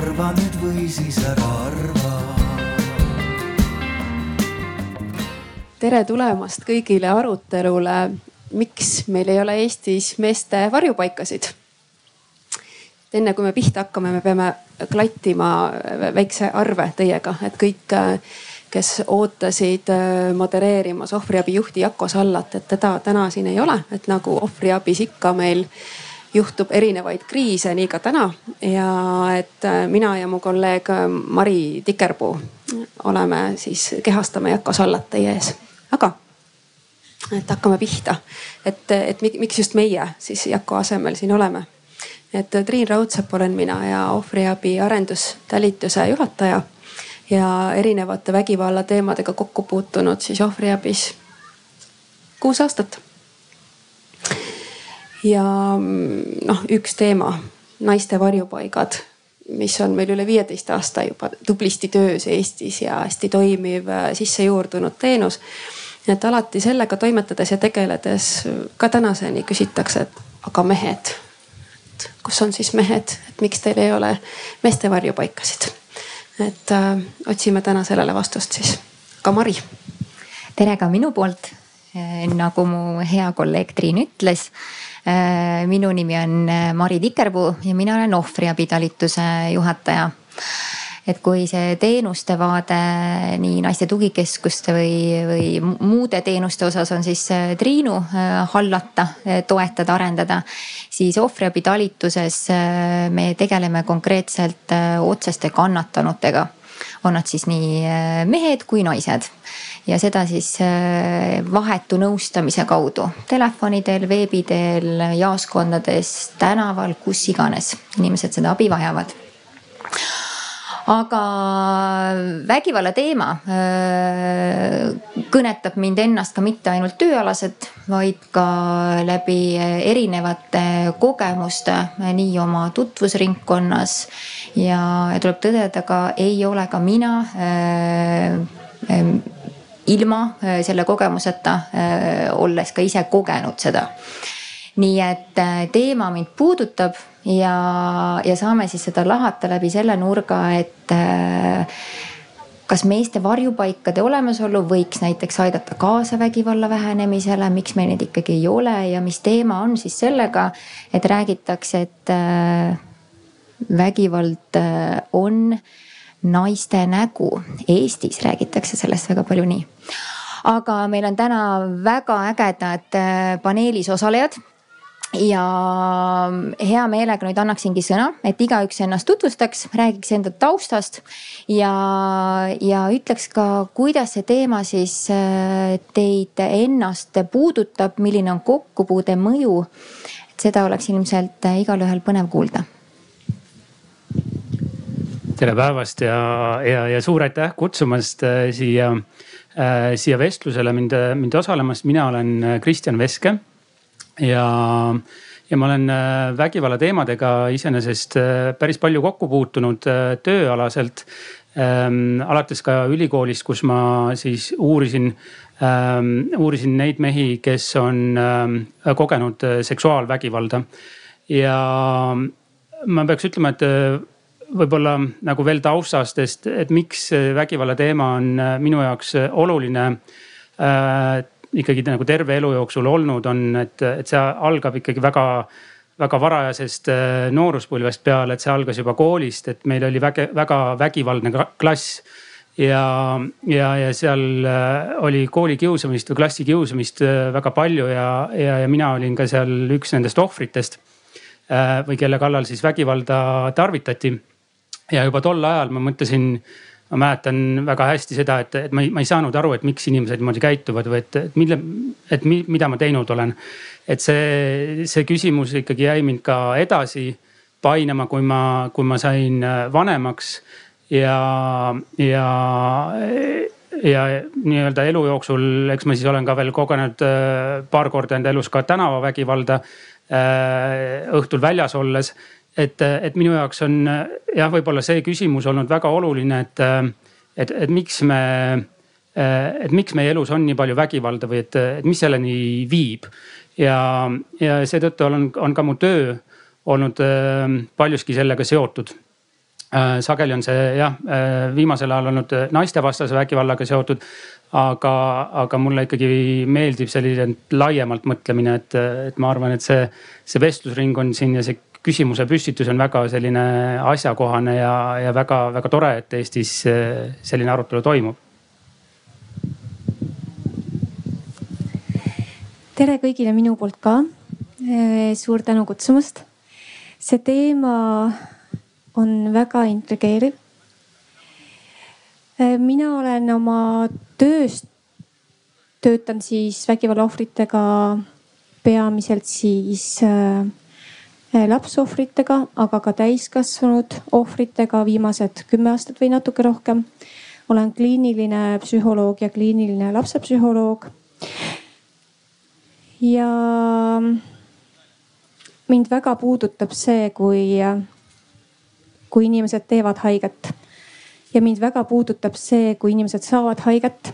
arva nüüd või siis ära arva. tere tulemast kõigile arutelule, miks meil ei ole Eestis meeste varjupaikasid. enne kui me pihta hakkame, me peame klattima väikse arve teiega, et kõik, kes ootasid modereerimas ohvriabi juhti Jako Sallat, et teda täna siin ei ole, et nagu ohvriabis ikka meil juhtub erinevaid kriise, nii ka täna. ja et äh, mina ja mu kolleeg äh, Mari Tikerpuu oleme siis, kehastame Jako Sallat teie ees. aga, et hakkame pihta, et, et miks just meie siis Jako asemel siin oleme. et äh, Triin Raudsepp olen mina ja ohvriabi arendustalituse juhataja ja erinevate vägivalla teemadega kokku puutunud siis ohvriabis kuus aastat ja noh, üks teema, naiste varjupaigad, mis on meil üle viieteist aasta juba tublisti töös Eestis ja hästi toimiv äh, sisse juurdunud teenus. et alati sellega toimetades ja tegeledes ka tänaseni küsitakse, et aga mehed, kus on siis mehed, et miks teil ei ole meeste varjupaikasid? et äh, otsime täna sellele vastust siis. aga Mari. tere ka minu poolt. Äh, nagu mu hea kolleeg Triin ütles minu nimi on äh, Mari Tikerpuu ja mina olen ohvriabitalituse juhataja et kui see teenuste vaade nii naiste tugikeskuste või, või muude teenuste osas on siis äh, Triinu hallata, toetada, arendada. siis ohvriabitalituses me tegeleme konkreetselt otseste kannatanutega. On nad siis nii mehed kui naised ja seda siis äh, vahetu nõustamise kaudu telefoni teel, veebi teel, jaoskondades, tänaval, kus iganes inimesed seda abi vajavad aga vägivalla teema äh, kõnetab mind ennast ka mitte ainult tööalaselt, vaid ka läbi erinevate kogemuste nii oma tutvusringkonnas. Ja tuleb tõdeda ka, ei ole ka mina äh, ilma äh, selle kogemuseta, äh, olles ka ise kogenud seda. nii et äh, teema mind puudutab ja, ja saame siis seda lahata läbi selle nurga, et kas meeste varjupaikade olemasolu võiks näiteks aidata kaasa vägivalla vähenemisele, miks meil neid ikkagi ei ole ja mis teema on siis sellega, et räägitakse, et vägivald on naiste nägu. Eestis räägitakse sellest väga palju nii. aga meil on täna väga ägedad äh, paneelis osalejad ja hea meelega nüüd annaksingi sõna, et igaüks ennast tutvustaks, räägiks enda taustast ja, ja ütleks ka, kuidas see teema siis äh, teid ennast puudutab, milline on kokkupuude mõju. et seda oleks ilmselt äh, igalühel põnev kuulda tere päevast ja, ja, ja suur aitäh kutsumast äh, siia äh,, siia vestlusele mind, mind osalemast. mina olen äh, Kristjan Veske ja, ja ma olen äh, vägivalla teemadega iseenesest päris palju kokku puutunud tööalaselt ähm,. alates ka ülikoolist, kus ma siis uurisin ähm,, uurisin neid mehi, kes on ähm, kogenud seksuaalvägivalda ja ma peaks ütlema, et võib-olla nagu veel taustast, et miks vägivalla teema on äh, minu jaoks äh, oluline äh,. ikkagi nagu terve elu jooksul olnud on, et, et see algab ikkagi väga, väga varajasest äh, nooruspõlvest peale, et see algas juba koolist, et meil oli väge, väga vägivaldne klass ja, ja, ja seal oli koolikiusamist või klassikiusamist väga palju ja, ja, ja mina olin ka seal üks nendest ohvritest. või kelle kallal siis vägivalda tarvitati ja juba tol ajal ma mõtlesin, ma mäletan väga hästi seda, et, et ma ei, ma ei saanud aru, et miks inimesed niimoodi käituvad või et, et mille, et mi, mida ma teinud olen. et see, see küsimus ikkagi jäi mind ka edasi painama, kui ma, kui ma sain äh, vanemaks ja, ja ja nii-öelda elu jooksul, eks ma siis olen ka veel kogenud äh, paar korda enda elus ka tänavavägivalda äh, õhtul väljas olles et, et minu jaoks on jah, võib-olla see küsimus olnud väga oluline, et, et, et miks me, et miks meie elus on nii palju vägivalda või et, et mis selleni viib. ja, ja seetõttu on, on ka mu töö olnud paljuski sellega seotud. sageli on see jah, viimasel ajal olnud naistevastase vägivallaga seotud aga, aga mulle ikkagi meeldib selline laiemalt mõtlemine, et, et ma arvan, et see, see vestlusring on siin ja see küsimuse püstitus on väga selline asjakohane ja, ja väga-väga tore, et Eestis selline arutelu toimub. tere kõigile minu poolt ka. suur tänu kutsumast. see teema on väga intrigeeriv Äh, mina olen oma tööst, töötan siis vägivalla ohvritega peamiselt siis äh, lapsohvritega, aga ka täiskasvanud ohvritega viimased kümme aastat või natuke rohkem. olen kliiniline psühholoog ja kliiniline lapsepsühholoog. ja mind väga puudutab see, kui, kui inimesed teevad haiget ja mind väga puudutab see, kui inimesed saavad haiget.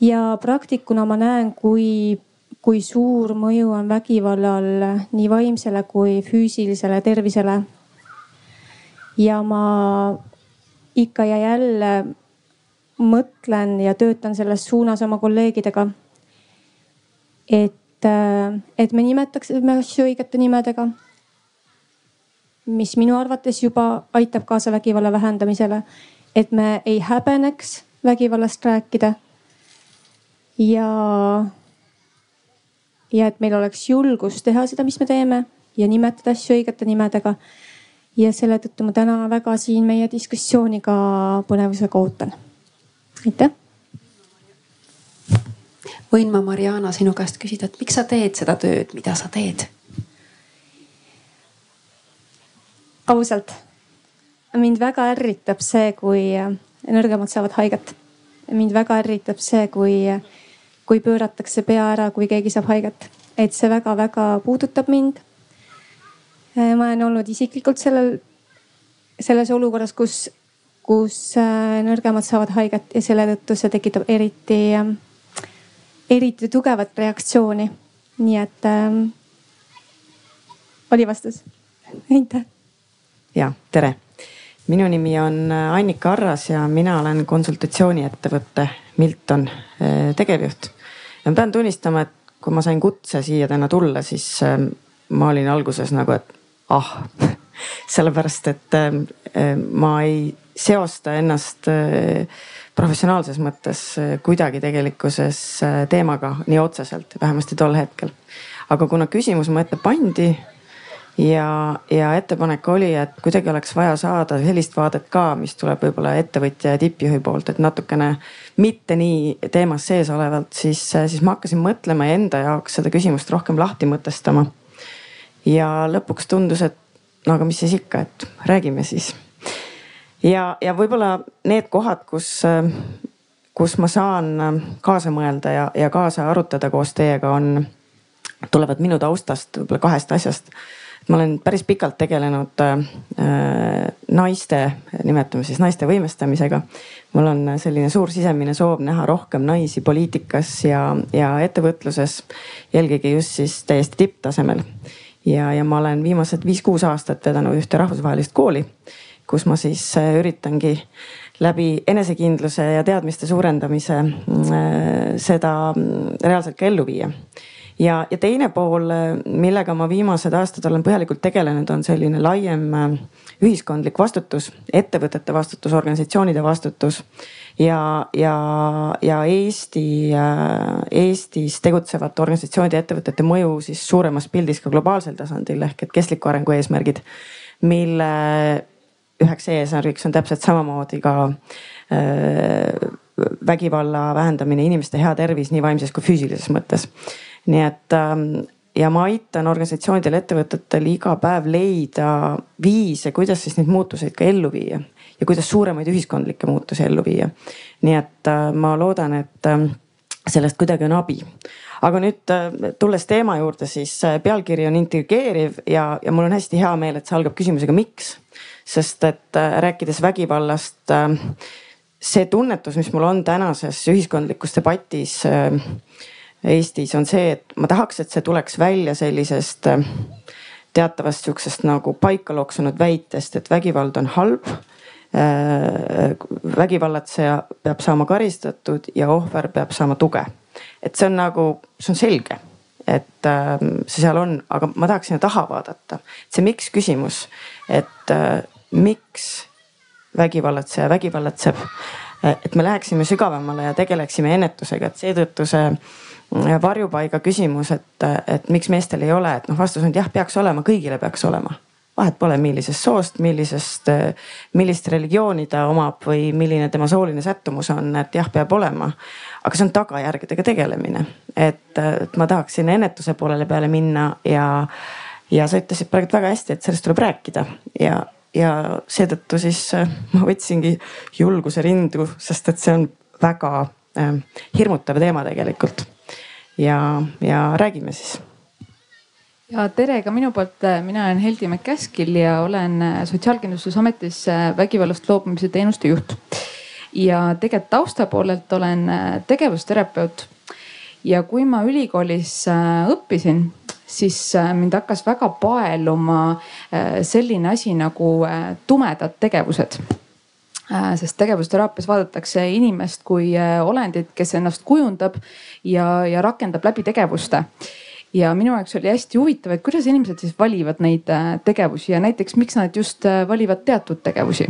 ja praktikuna ma näen, kui, kui suur mõju on vägivallal nii vaimsele kui füüsilisele tervisele. ja ma ikka ja jälle mõtlen ja töötan selles suunas oma kolleegidega. et, et me nimetaksime asju õigete nimedega mis minu arvates juba aitab kaasa vägivalla vähendamisele. et me ei häbeneks vägivallast rääkida. ja, ja et meil oleks julgus teha seda, mis me teeme ja nimetada asju õigete nimedega. ja selle tõttu ma täna väga siin meie diskussiooni ka põnevusega ootan. aitäh võin ma, Mariana, sinu käest küsida, et miks sa teed seda tööd, mida sa teed? ausalt, mind väga ärritab see, kui nõrgemad saavad haiget. mind väga ärritab see, kui, kui pööratakse pea ära, kui keegi saab haiget, et see väga-väga puudutab mind. ma olen olnud isiklikult sellel, selles olukorras, kus, kus äh, nõrgemad saavad haiget ja selle tõttu see tekitab eriti, eriti tugevat reaktsiooni. nii et ähm, oli vastus aitäh ja tere. minu nimi on äh, Annika Arras ja mina olen konsultatsiooniettevõtte Milton äh, tegevjuht. Ja ma pean tunnistama, et kui ma sain kutse siia täna tulla, siis äh, ma olin alguses nagu, et ah sellepärast, et ma ei seosta ennast professionaalses mõttes kuidagi tegelikkuses teemaga nii otseselt, vähemasti tol hetkel. aga kuna küsimus mu ette pandi ja, ja ettepanek oli, et kuidagi oleks vaja saada sellist vaadet ka, mis tuleb võib-olla ettevõtja ja tippjuhi poolt, et natukene mitte nii teemas sees olevalt, siis, siis ma hakkasin mõtlema ja enda jaoks seda küsimust rohkem lahti mõtestama. ja lõpuks tundus, et no aga mis siis ikka, et räägime siis. ja, ja võib-olla need kohad, kus, kus ma saan kaasa mõelda ja, ja kaasa arutada koos teiega, on, tulevad minu taustast võib-olla kahest asjast ma olen päris pikalt tegelenud äh, naiste, nimetame siis naiste võimestamisega. mul on selline suur sisemine soov näha rohkem naisi poliitikas ja, ja ettevõtluses. eelkõige just siis täiesti tipptasemel. ja, ja ma olen viimased viis-kuus aastat vedanud ühte rahvusvahelist kooli, kus ma siis äh, üritangi läbi enesekindluse ja teadmiste suurendamise äh, seda reaalselt ka ellu viia ja, ja teine pool, millega ma viimased aastad olen põhjalikult tegelenud, on selline laiem äh, ühiskondlik vastutus, ettevõtete vastutus, organisatsioonide vastutus. Ja, ja, ja Eesti, äh, Eestis tegutsevate organisatsioonide ja ettevõtete mõju siis suuremas pildis ka globaalsel tasandil ehk et kestliku arengu eesmärgid, mille üheks eesmärgiks on täpselt samamoodi ka äh, vägivalla vähendamine, inimeste hea tervis nii vaimses kui füüsilises mõttes nii et ähm, ja ma aitan organisatsioonidel, ettevõtetel iga päev leida viise, kuidas siis neid muutuseid ka ellu viia ja kuidas suuremaid ühiskondlikke muutusi ellu viia. nii et äh, ma loodan, et ähm, sellest kuidagi on abi. aga nüüd äh, tulles teema juurde, siis äh, pealkiri on intrigeeriv ja, ja mul on hästi hea meel, et see algab küsimusega, miks. sest et rääkides vägivallast, see tunnetus, mis mul on tänases ühiskondlikus debatis Eestis on see, et ma tahaks, et see tuleks välja sellisest äh, teatavast sihukesest nagu paika loksunud väitest, et vägivald on halb Äh, vägivallatseja peab saama karistatud ja ohver peab saama tuge. et see on nagu, see on selge, et ähm, see seal on, aga ma tahaks sinna taha vaadata. see miks küsimus, et äh, miks vägivallatseja vägivallatseb. Äh, et me läheksime sügavamale ja tegeleksime ennetusega, et seetõttu see varjupaiga küsimus, et, et miks meestel ei ole, et noh, vastus on, et jah, peaks olema, kõigile peaks olema vahet pole, millisest soost, millisest, millist religiooni ta omab või milline tema sooline sättumus on, et jah, peab olema. aga see on tagajärgedega tegelemine, et, et ma tahaksin ennetuse poolele peale minna ja, ja sa ütlesid praegu väga hästi, et sellest tuleb rääkida ja, ja seetõttu siis äh, ma võtsingi julguse rindu, sest et see on väga äh, hirmutav teema tegelikult. Ja, ja räägime siis ja tere ka minu poolt, mina olen Heldi McCaskill ja olen Sotsiaalkindlustusametis vägivallast loobumise teenuste juht. ja tegelikult tausta poolelt olen tegevusterapeut. ja kui ma ülikoolis äh, õppisin, siis äh, mind hakkas väga paeluma äh, selline asi nagu tumedad tegevused sest tegevusteraapias vaadatakse inimest kui olendit, kes ennast kujundab ja, ja rakendab läbi tegevuste ja minu jaoks oli hästi huvitav, et kuidas inimesed siis valivad neid äh, tegevusi ja näiteks miks nad just äh, valivad teatud tegevusi.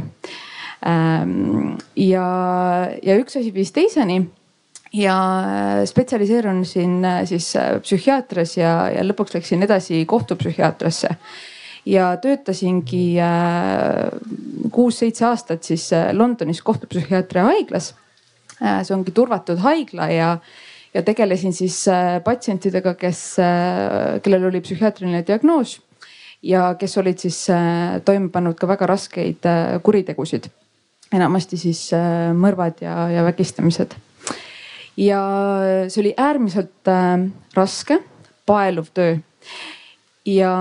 Ähm, ja, ja üks asi viis teiseni ja äh, spetsialiseerusin siis psühhiaatrias ja, ja lõpuks läksin edasi kohtupsühhiaatriasse ja töötasingi kuus-seitse aastat siis Londonis kohtupsühhiaatria haiglas. see ongi turvatud haigla ja ja tegelesin siis äh, patsientidega, kes, äh, kellel oli psühhiaatriline diagnoos ja kes olid siis äh, toime pannud ka väga raskeid kuritegusid. enamasti siis mõrvad ja, ja vägistamised. ja see oli äärmiselt raske, paeluv töö ja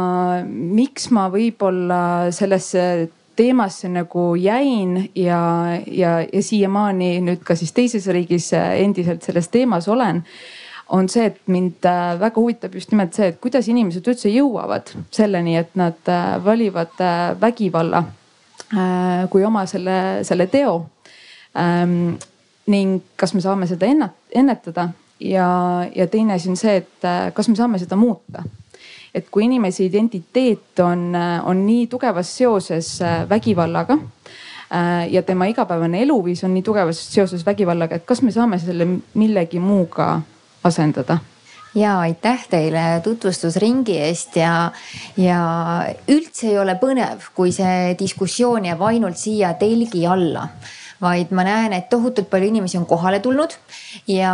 miks ma võib-olla sellesse teemasse nagu jäin ja, ja, ja siiamaani nüüd ka siis teises riigis endiselt selles teemas olen on see, et mind äh, väga huvitab just nimelt see, et kuidas inimesed üldse jõuavad selleni, et nad äh, valivad äh, vägivalla kui oma selle, selle teo. Ähm, ning kas me saame seda ennetada ja, ja teine asi on see, et kas me saame seda muuta et kui inimese identiteet on, on nii tugevas seoses äh, vägivallaga äh, ja tema igapäevane eluviis on nii tugevas seoses vägivallaga, et kas me saame selle millegi muuga asendada? Ja aitäh teile tutvustusringi eest ja, ja üldse ei ole põnev, kui see diskussioon jääb ainult siia telgi alla vaid ma näen, et tohutult palju inimesi on kohale tulnud ja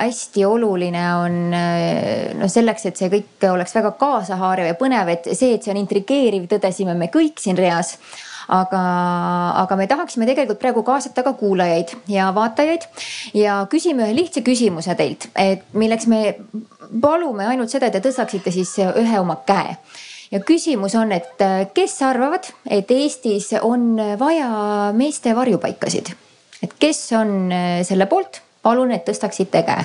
hästi oluline on noh, selleks, et see kõik oleks väga kaasahaarav ja põnev, et see, et see on intrigeeriv, tõdesime me kõik siin reas. Aga, aga me tahaksime tegelikult praegu kaasata ka kuulajaid ja vaatajaid ja küsime ühe lihtsa küsimuse teilt, et milleks me palume ainult seda, et te tõstaksite siis ühe oma käe ja küsimus on, et äh, kes arvavad, et Eestis on vaja meeste varjupaikasid? et kes on äh, selle poolt, palun, et tõstaksite käe.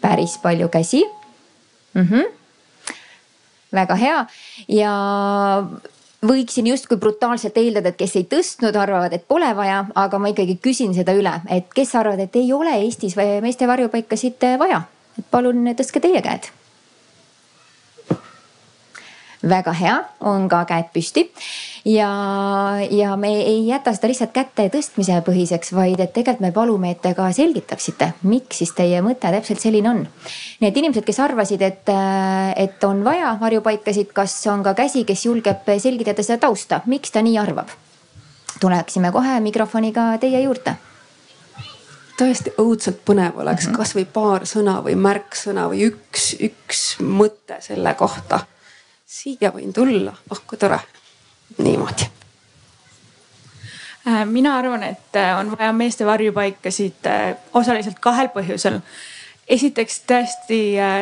päris palju käsi mm. -hmm. väga hea ja võiksin justkui brutaalselt eeldada, et kes ei tõstnud, arvavad, et pole vaja, aga ma ikkagi küsin seda üle, et kes arvavad, et ei ole Eestis meeste varjupaikasid vaja, et palun tõstke teie käed väga hea, on ka käed püsti. ja, ja me ei jäta seda lihtsalt käte tõstmise põhiseks, vaid et tegelikult me palume, et te ka selgitaksite, miks siis teie mõte täpselt selline on. et inimesed, kes arvasid, et, et on vaja varjupaikasid, kas on ka käsi, kes julgeb selgitada seda tausta, miks ta nii arvab? tuleksime kohe mikrofoniga teie juurde tõesti õudselt põnev oleks mm -hmm. kasvõi paar sõna või märksõna või üks, üks mõte selle kohta siia võin tulla, oh kui tore, niimoodi äh, mina arvan, et äh, on vaja meeste varjupaikasid äh, osaliselt kahel põhjusel. esiteks tõesti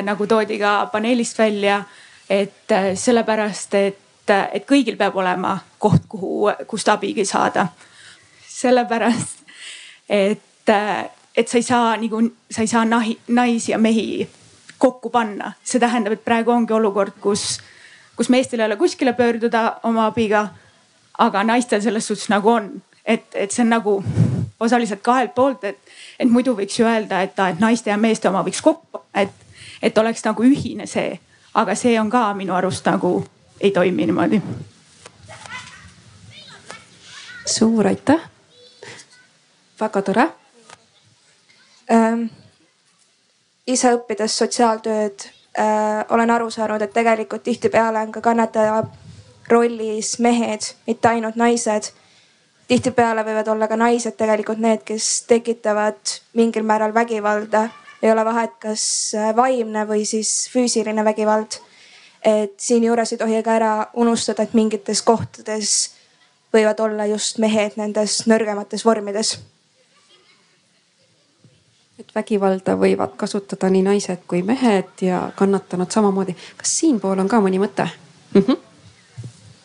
nagu toodi ka paneelist välja, et sellepärast, et, et kõigil peab olema koht, kuhu, kust abigi saada. sellepärast, et, et sa ei saa nagu, sa ei saa nahi, naisi ja mehi kokku panna. see tähendab, et praegu ongi olukord, kus, kus meestel ei ole kuskile pöörduda oma abiga. aga naistel selles suhtes nagu on, et, et see on nagu osaliselt kahelt poolt, et, et muidu võiks ju öelda, et, et naiste ja meeste oma võiks kokku, et, et oleks nagu ühine see. aga see on ka minu arust nagu ei toimi niimoodi. suur aitäh. väga tore ähm,. ise õppides sotsiaaltööd äh, olen aru saanud, et tegelikult tihtipeale on ka kannataja rollis mehed, mitte ainult naised. tihtipeale võivad olla ka naised tegelikult need, kes tekitavad mingil määral vägivalda. ei ole vahet, kas äh, vaimne või siis füüsiline vägivald. et siinjuures ei tohi ka ära unustada, et mingites kohtades võivad olla just mehed nendes nõrgemates vormides et vägivalda võivad kasutada nii naised kui mehed ja kannatanud samamoodi. kas siinpool on ka mõni mõte mm? -hmm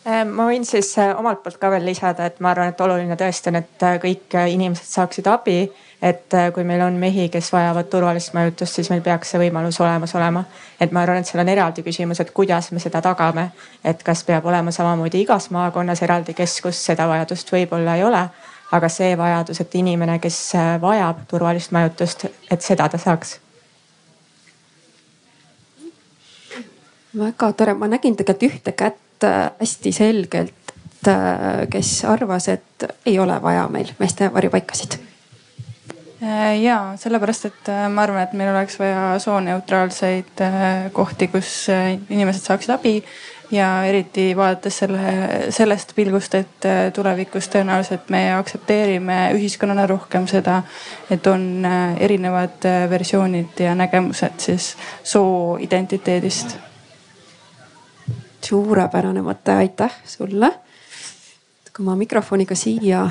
ma võin siis äh, omalt poolt ka veel lisada, et ma arvan, et oluline tõesti on, et äh, kõik inimesed saaksid abi. et kui meil on mehi, kes vajavad turvalist majutust, siis meil peaks see võimalus olemas olema. et ma arvan, et seal on eraldi küsimus, et kuidas me seda tagame. et kas peab olema samamoodi igas maakonnas eraldi keskus, seda vajadust võib-olla ei ole aga see vajadus, et inimene, kes äh, vajab turvalist majutust, et seda ta saaks. väga tore, ma nägin tegelikult ühte kätt äh, hästi selgelt, äh, kes arvas, et ei ole vaja meil meeste varjupaikasid. Ja sellepärast, et ma arvan, et meil oleks vaja sooneutraalseid kohti, kus inimesed saaksid abi ja eriti vaadates selle, sellest pilgust, et äh, tulevikus tõenäoliselt me aktsepteerime ühiskonnana rohkem seda, et on äh, erinevad äh, versioonid ja nägemused siis sooidentiteedist. suurepärane mõte, aitäh sulle. kui ma mikrofoniga siia,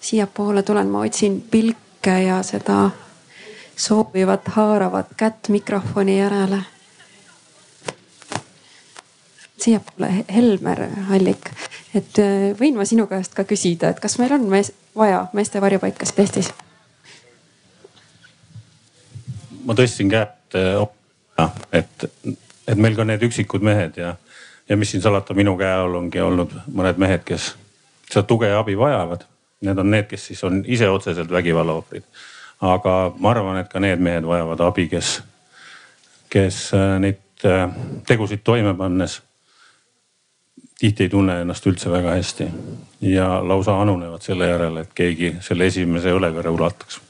siiapoole tulen, ma otsin pilke ja seda soovivat haaravat kätt mikrofoni järele siiapoole, Helmer Allik. et äh, võin ma sinu käest ka küsida, et kas meil on mees, vaja meeste varjupaikasid Eestis? ma tõstsin kätt, äh, et, et meil ka need üksikud mehed ja, ja mis siin salata, minu käe all ongi olnud mõned mehed, kes seda tuge ja abi vajavad. Need on need, kes siis on ise otseselt vägivalla ohvrid. aga ma arvan, et ka need mehed vajavad abi, kes, kes äh, neid tegusid toime pannes tihti ei tunne ennast üldse väga hästi ja lausa anunevad selle järele, et keegi selle esimese õlekõrre ulataks.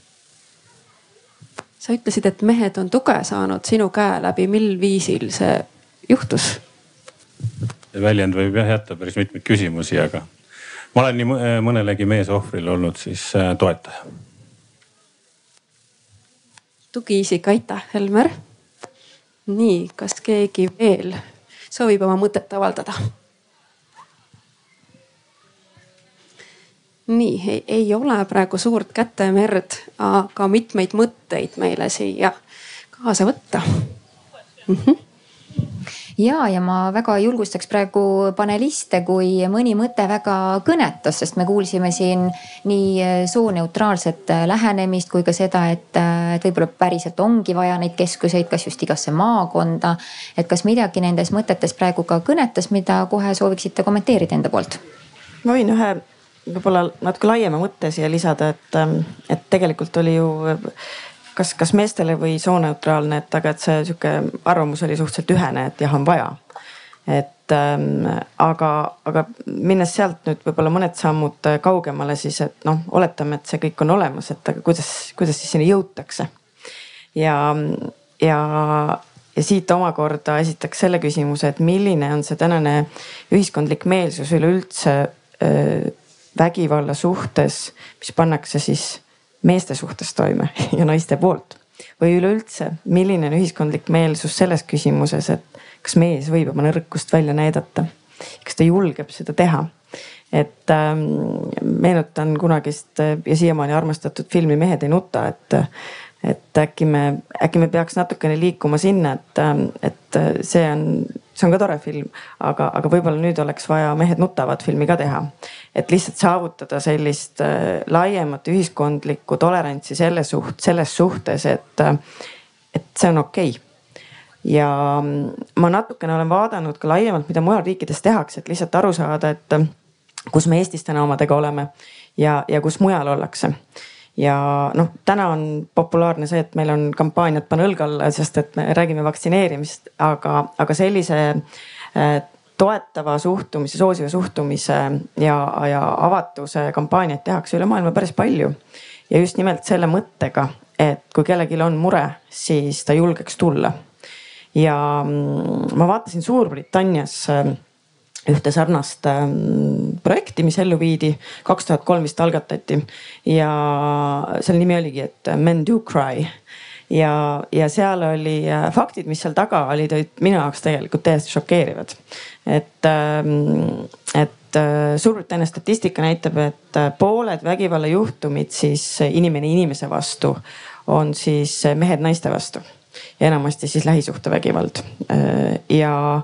sa ütlesid, et mehed on tuge saanud sinu käe läbi, mil viisil see juhtus? väljend võib jah jätta päris mitmeid küsimusi, aga ma olen nii mõnelegi meesohvril olnud siis äh, toetaja. tugiisik, aitäh, Helmer. nii, kas keegi veel soovib oma mõtet avaldada? Nii, ei ole praegu suurt kätemerd, aga mitmeid mõtteid meile siia kaasa võtta mm. -hmm ja, ja ma väga julgustaks praegu paneliste, kui mõni mõte väga kõnetas, sest me kuulsime siin nii sooneutraalset lähenemist kui ka seda, et, et võib-olla päriselt ongi vaja neid keskuseid, kas just igasse maakonda. et kas midagi nendes mõtetes praegu ka kõnetas, mida kohe sooviksite kommenteerida enda poolt? ma võin ühe võib-olla natuke laiema mõtte siia lisada, et, ähm, et tegelikult oli ju kas, kas meestele või sooneutraalne, et aga et see sihuke arvamus oli suhteliselt ühene, et jah, on vaja. et ähm, aga, aga minnes sealt nüüd võib-olla mõned sammud kaugemale, siis et noh, oletame, et see kõik on olemas, et aga kuidas, kuidas siis sinna jõutakse. ja, ja, ja siit omakorda esitaks selle küsimuse, et milline on see tänane ühiskondlik meelsus üleüldse öö, vägivalla suhtes, mis pannakse siis meeste suhtes toime ja naiste poolt. või üleüldse, milline on ühiskondlik meelsus selles küsimuses, et kas mees võib oma nõrkust välja näidata, kas ta julgeb seda teha et ähm, meenutan kunagist ja siiamaani armastatud filmi Mehed ei nuta, et et äkki me, äkki me peaks natukene liikuma sinna, et, ähm, et äh, see on, see on ka tore film, aga, aga võib-olla nüüd oleks vaja Mehed nutavad filmi ka teha. et lihtsalt saavutada sellist äh, laiemat ühiskondlikku tolerantsi selle suht-, selles suhtes, et, äh, et see on okei. Okay ja ma natukene olen vaadanud ka laiemalt, mida mujal riikides tehakse, et lihtsalt aru saada, et kus me Eestis täna omadega oleme ja, ja kus mujal ollakse ja noh, täna on populaarne see, et meil on kampaaniad pane õlg alla, sest et me räägime vaktsineerimist, aga, aga sellise äh, toetava suhtumise, soosiva suhtumise ja, ja avatuse kampaaniaid tehakse üle maailma päris palju. ja just nimelt selle mõttega, et kui kellelgi on mure, siis ta julgeks tulla. ja mm, ma vaatasin Suurbritannias äh, ühte sarnast ähm, projekti, mis ellu viidi, kaks tuhat kolm vist algatati. Ja selle nimi oligi, et Men do cry. Ja, ja seal oli äh, faktid, mis seal taga olid, olid minu jaoks tegelikult täiesti šokeerivad. et, ähm, et äh, Suurbritannia statistika näitab, et äh, pooled vägivallajuhtumid siis inimene inimese vastu on siis mehed naiste vastu. Ja enamasti siis lähisuhtevägivald. Ja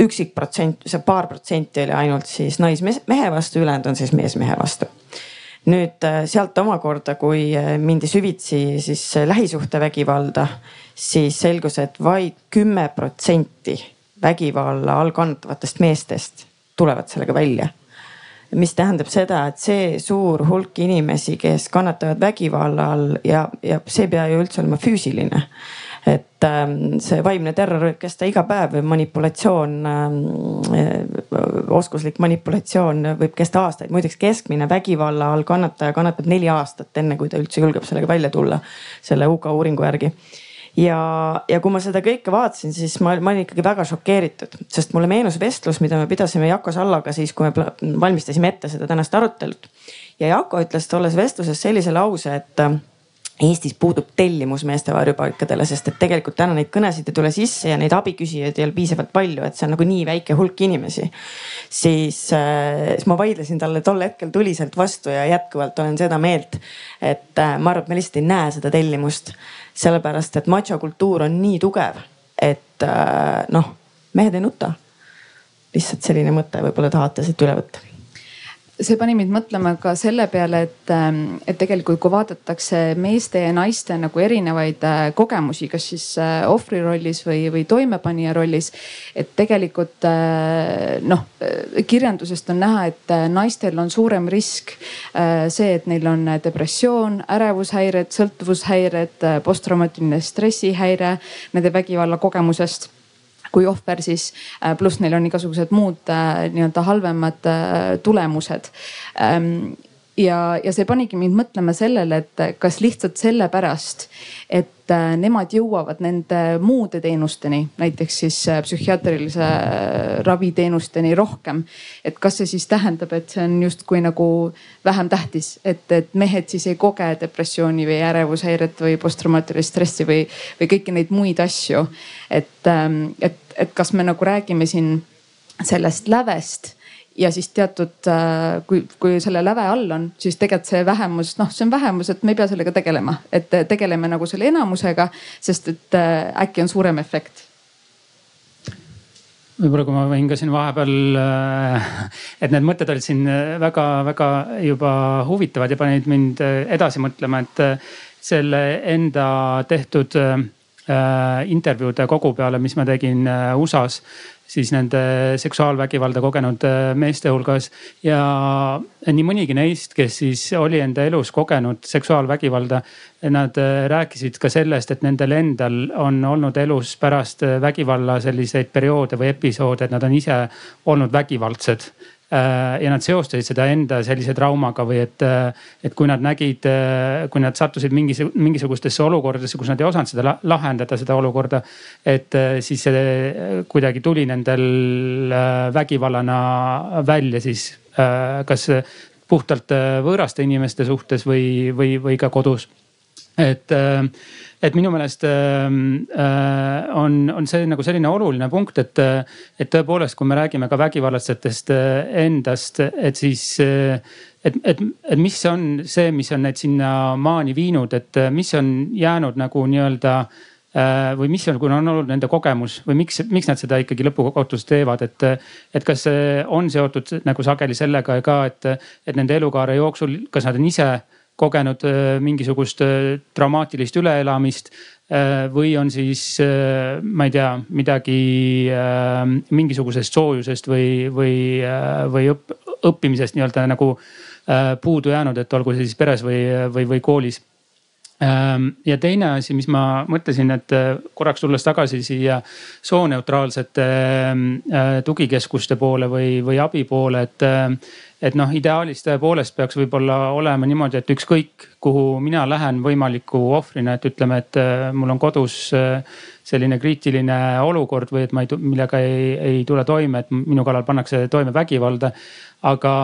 üksik protsent, see paar protsenti oli ainult siis naismehe vastu, ülejäänud on siis mees mehe vastu. nüüd äh, sealt omakorda, kui äh, mindi süvitsi siis äh, lähisuhtevägivalda, siis selgus, et vaid kümme protsenti vägivalla all kannatavatest meestest tulevad sellega välja mis tähendab seda, et see suur hulk inimesi, kes kannatavad vägivalla all ja, ja see ei pea ju üldse olema füüsiline et ähm, see vaimne terror võib kesta iga päev või manipulatsioon, ähm, äh, oskuslik manipulatsioon võib kesta aastaid. muideks keskmine vägivalla all kannataja kannatab neli aastat, enne kui ta üldse julgeb sellega välja tulla, selle UK uuringu järgi ja, ja kui ma seda kõike vaatasin, siis ma, ma olin ikkagi väga šokeeritud, sest mulle meenus vestlus, mida me pidasime Jako Sallaga siis, kui me valmistasime ette seda tänast arutelut. ja Jako ütles tolles vestluses sellise lause, et Eestis puudub tellimus meeste varjupaikadele, sest et tegelikult täna neid kõnesid ei tule sisse ja neid abiküsijaid ei ole piisavalt palju, et see on nagu nii väike hulk inimesi. siis äh,, siis ma vaidlesin talle tol hetkel tuliselt vastu ja jätkuvalt olen seda meelt, et äh, ma arvan, et me lihtsalt ei näe seda tellimust. sellepärast, et machokultuur on nii tugev, et äh, noh, mehed ei nuta. lihtsalt selline mõte, võib-olla tahate siit üle võtta see pani mind mõtlema ka selle peale, et, ähm, et tegelikult kui vaadatakse meeste ja naiste nagu erinevaid äh, kogemusi, kas siis äh, ohvri rollis või, või toimepanija rollis. et tegelikult äh, noh, kirjandusest on näha, et naistel on suurem risk see, et neil on depressioon, ärevushäired, sõltuvushäired, posttraumatiline stressihäire nende vägivallakogemusest kui ohver, siis äh, pluss neil on igasugused muud äh, nii-öelda halvemad äh, tulemused. Ähm, ja, ja see panigi mind mõtlema sellele, et kas lihtsalt sellepärast, et nemad jõuavad nende muude teenusteni, näiteks siis psühhiaatrilise raviteenusteni rohkem. et kas see siis tähendab, et see on justkui nagu vähem tähtis, et, et mehed siis ei koge depressiooni või ärevushäiret või posttraumaatilist stressi või, või kõiki neid muid asju. et, ähm, et et kas me nagu räägime siin sellest lävest ja siis teatud, äh, kui, kui selle läve all on, siis tegelikult see vähemus, noh, see on vähemus, et me ei pea sellega tegelema, et tegeleme nagu selle enamusega, sest et äh, äkki on suurem efekt. Võib-olla, kui ma võin ka siin vahepeal, äh, et need mõtted olid siin väga-väga juba huvitavad ja panid mind edasi mõtlema, et selle enda tehtud intervjuude kogu peale, mis ma tegin USA-s siis nende seksuaalvägivalda kogenud äh, meeste hulgas. ja nii mõnigi neist, kes siis oli enda elus kogenud seksuaalvägivalda, nad rääkisid ka sellest, et nendel endal on olnud elus pärast vägivalla selliseid perioode või episoode, et nad on ise olnud vägivaldsed Äh, ja nad seostasid seda enda sellise traumaga või et, äh, et kui nad nägid, äh, kui nad sattusid mingis, mingisugustesse olukordadesse, kus nad ei osanud seda lahendada, seda olukorda. et siis see kuidagi tuli nendel vägivallana välja siis kas puhtalt võõraste inimeste suhtes või, või, või ka kodus. Et et minu meelest ähm, äh, on, on see nagu selline oluline punkt, et, et tõepoolest, kui me räägime ka vägivallatsetest äh, endast, et siis äh, et, et, et mis on see, mis on neid sinnamaani viinud, et mis on jäänud nagu nii-öelda või mis on, kuna on olnud nende kogemus või miks, miks nad seda ikkagi lõpukokkuvõttes teevad, et, et kas on seotud nagu sageli sellega ka, et, et nende elukaare jooksul, kas nad on ise kogenud äh, mingisugust äh, traumaatilist üleelamist või on siis, ma ei tea, midagi mingisugusest soojusest või, või, või õpp, õppimisest nii-öelda nagu puudu jäänud, et olgu see siis peres või, või, või koolis ja teine asi, mis ma mõtlesin, et äh, korraks tulles tagasi siia sooneutraalsete ehm, äh, tugikeskuste poole või, või abi poole, et. Äh, et noh, ideaalis tõepoolest peaks võib-olla olema niimoodi, et ükskõik kuhu mina lähen võimaliku ohvrina, et ütleme, et mul on kodus selline kriitiline olukord või et ma ei, millega ei, ei tule toime, et minu kallal pannakse toime vägivalda aga,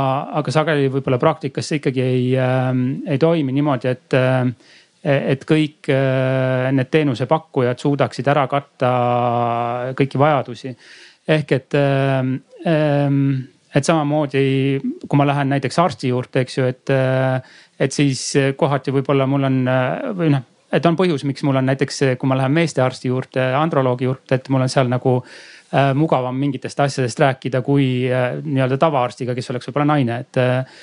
aga sageli võib-olla praktikas see ikkagi ei äh,, ei toimi niimoodi, et et kõik äh, need teenusepakkujad suudaksid ära katta kõiki vajadusi. ehk et, ähm, ähm, et samamoodi, kui ma lähen näiteks arsti juurde, eks ju, et, äh, et siis kohati võib-olla mul on äh, või noh, et on põhjus, miks mul on näiteks, kui ma lähen meestearsti juurde, androloogi juurde, et mul on seal nagu äh, mugavam mingitest asjadest rääkida kui äh, nii-öelda tavaarstiga, kes oleks võib-olla naine, et äh,.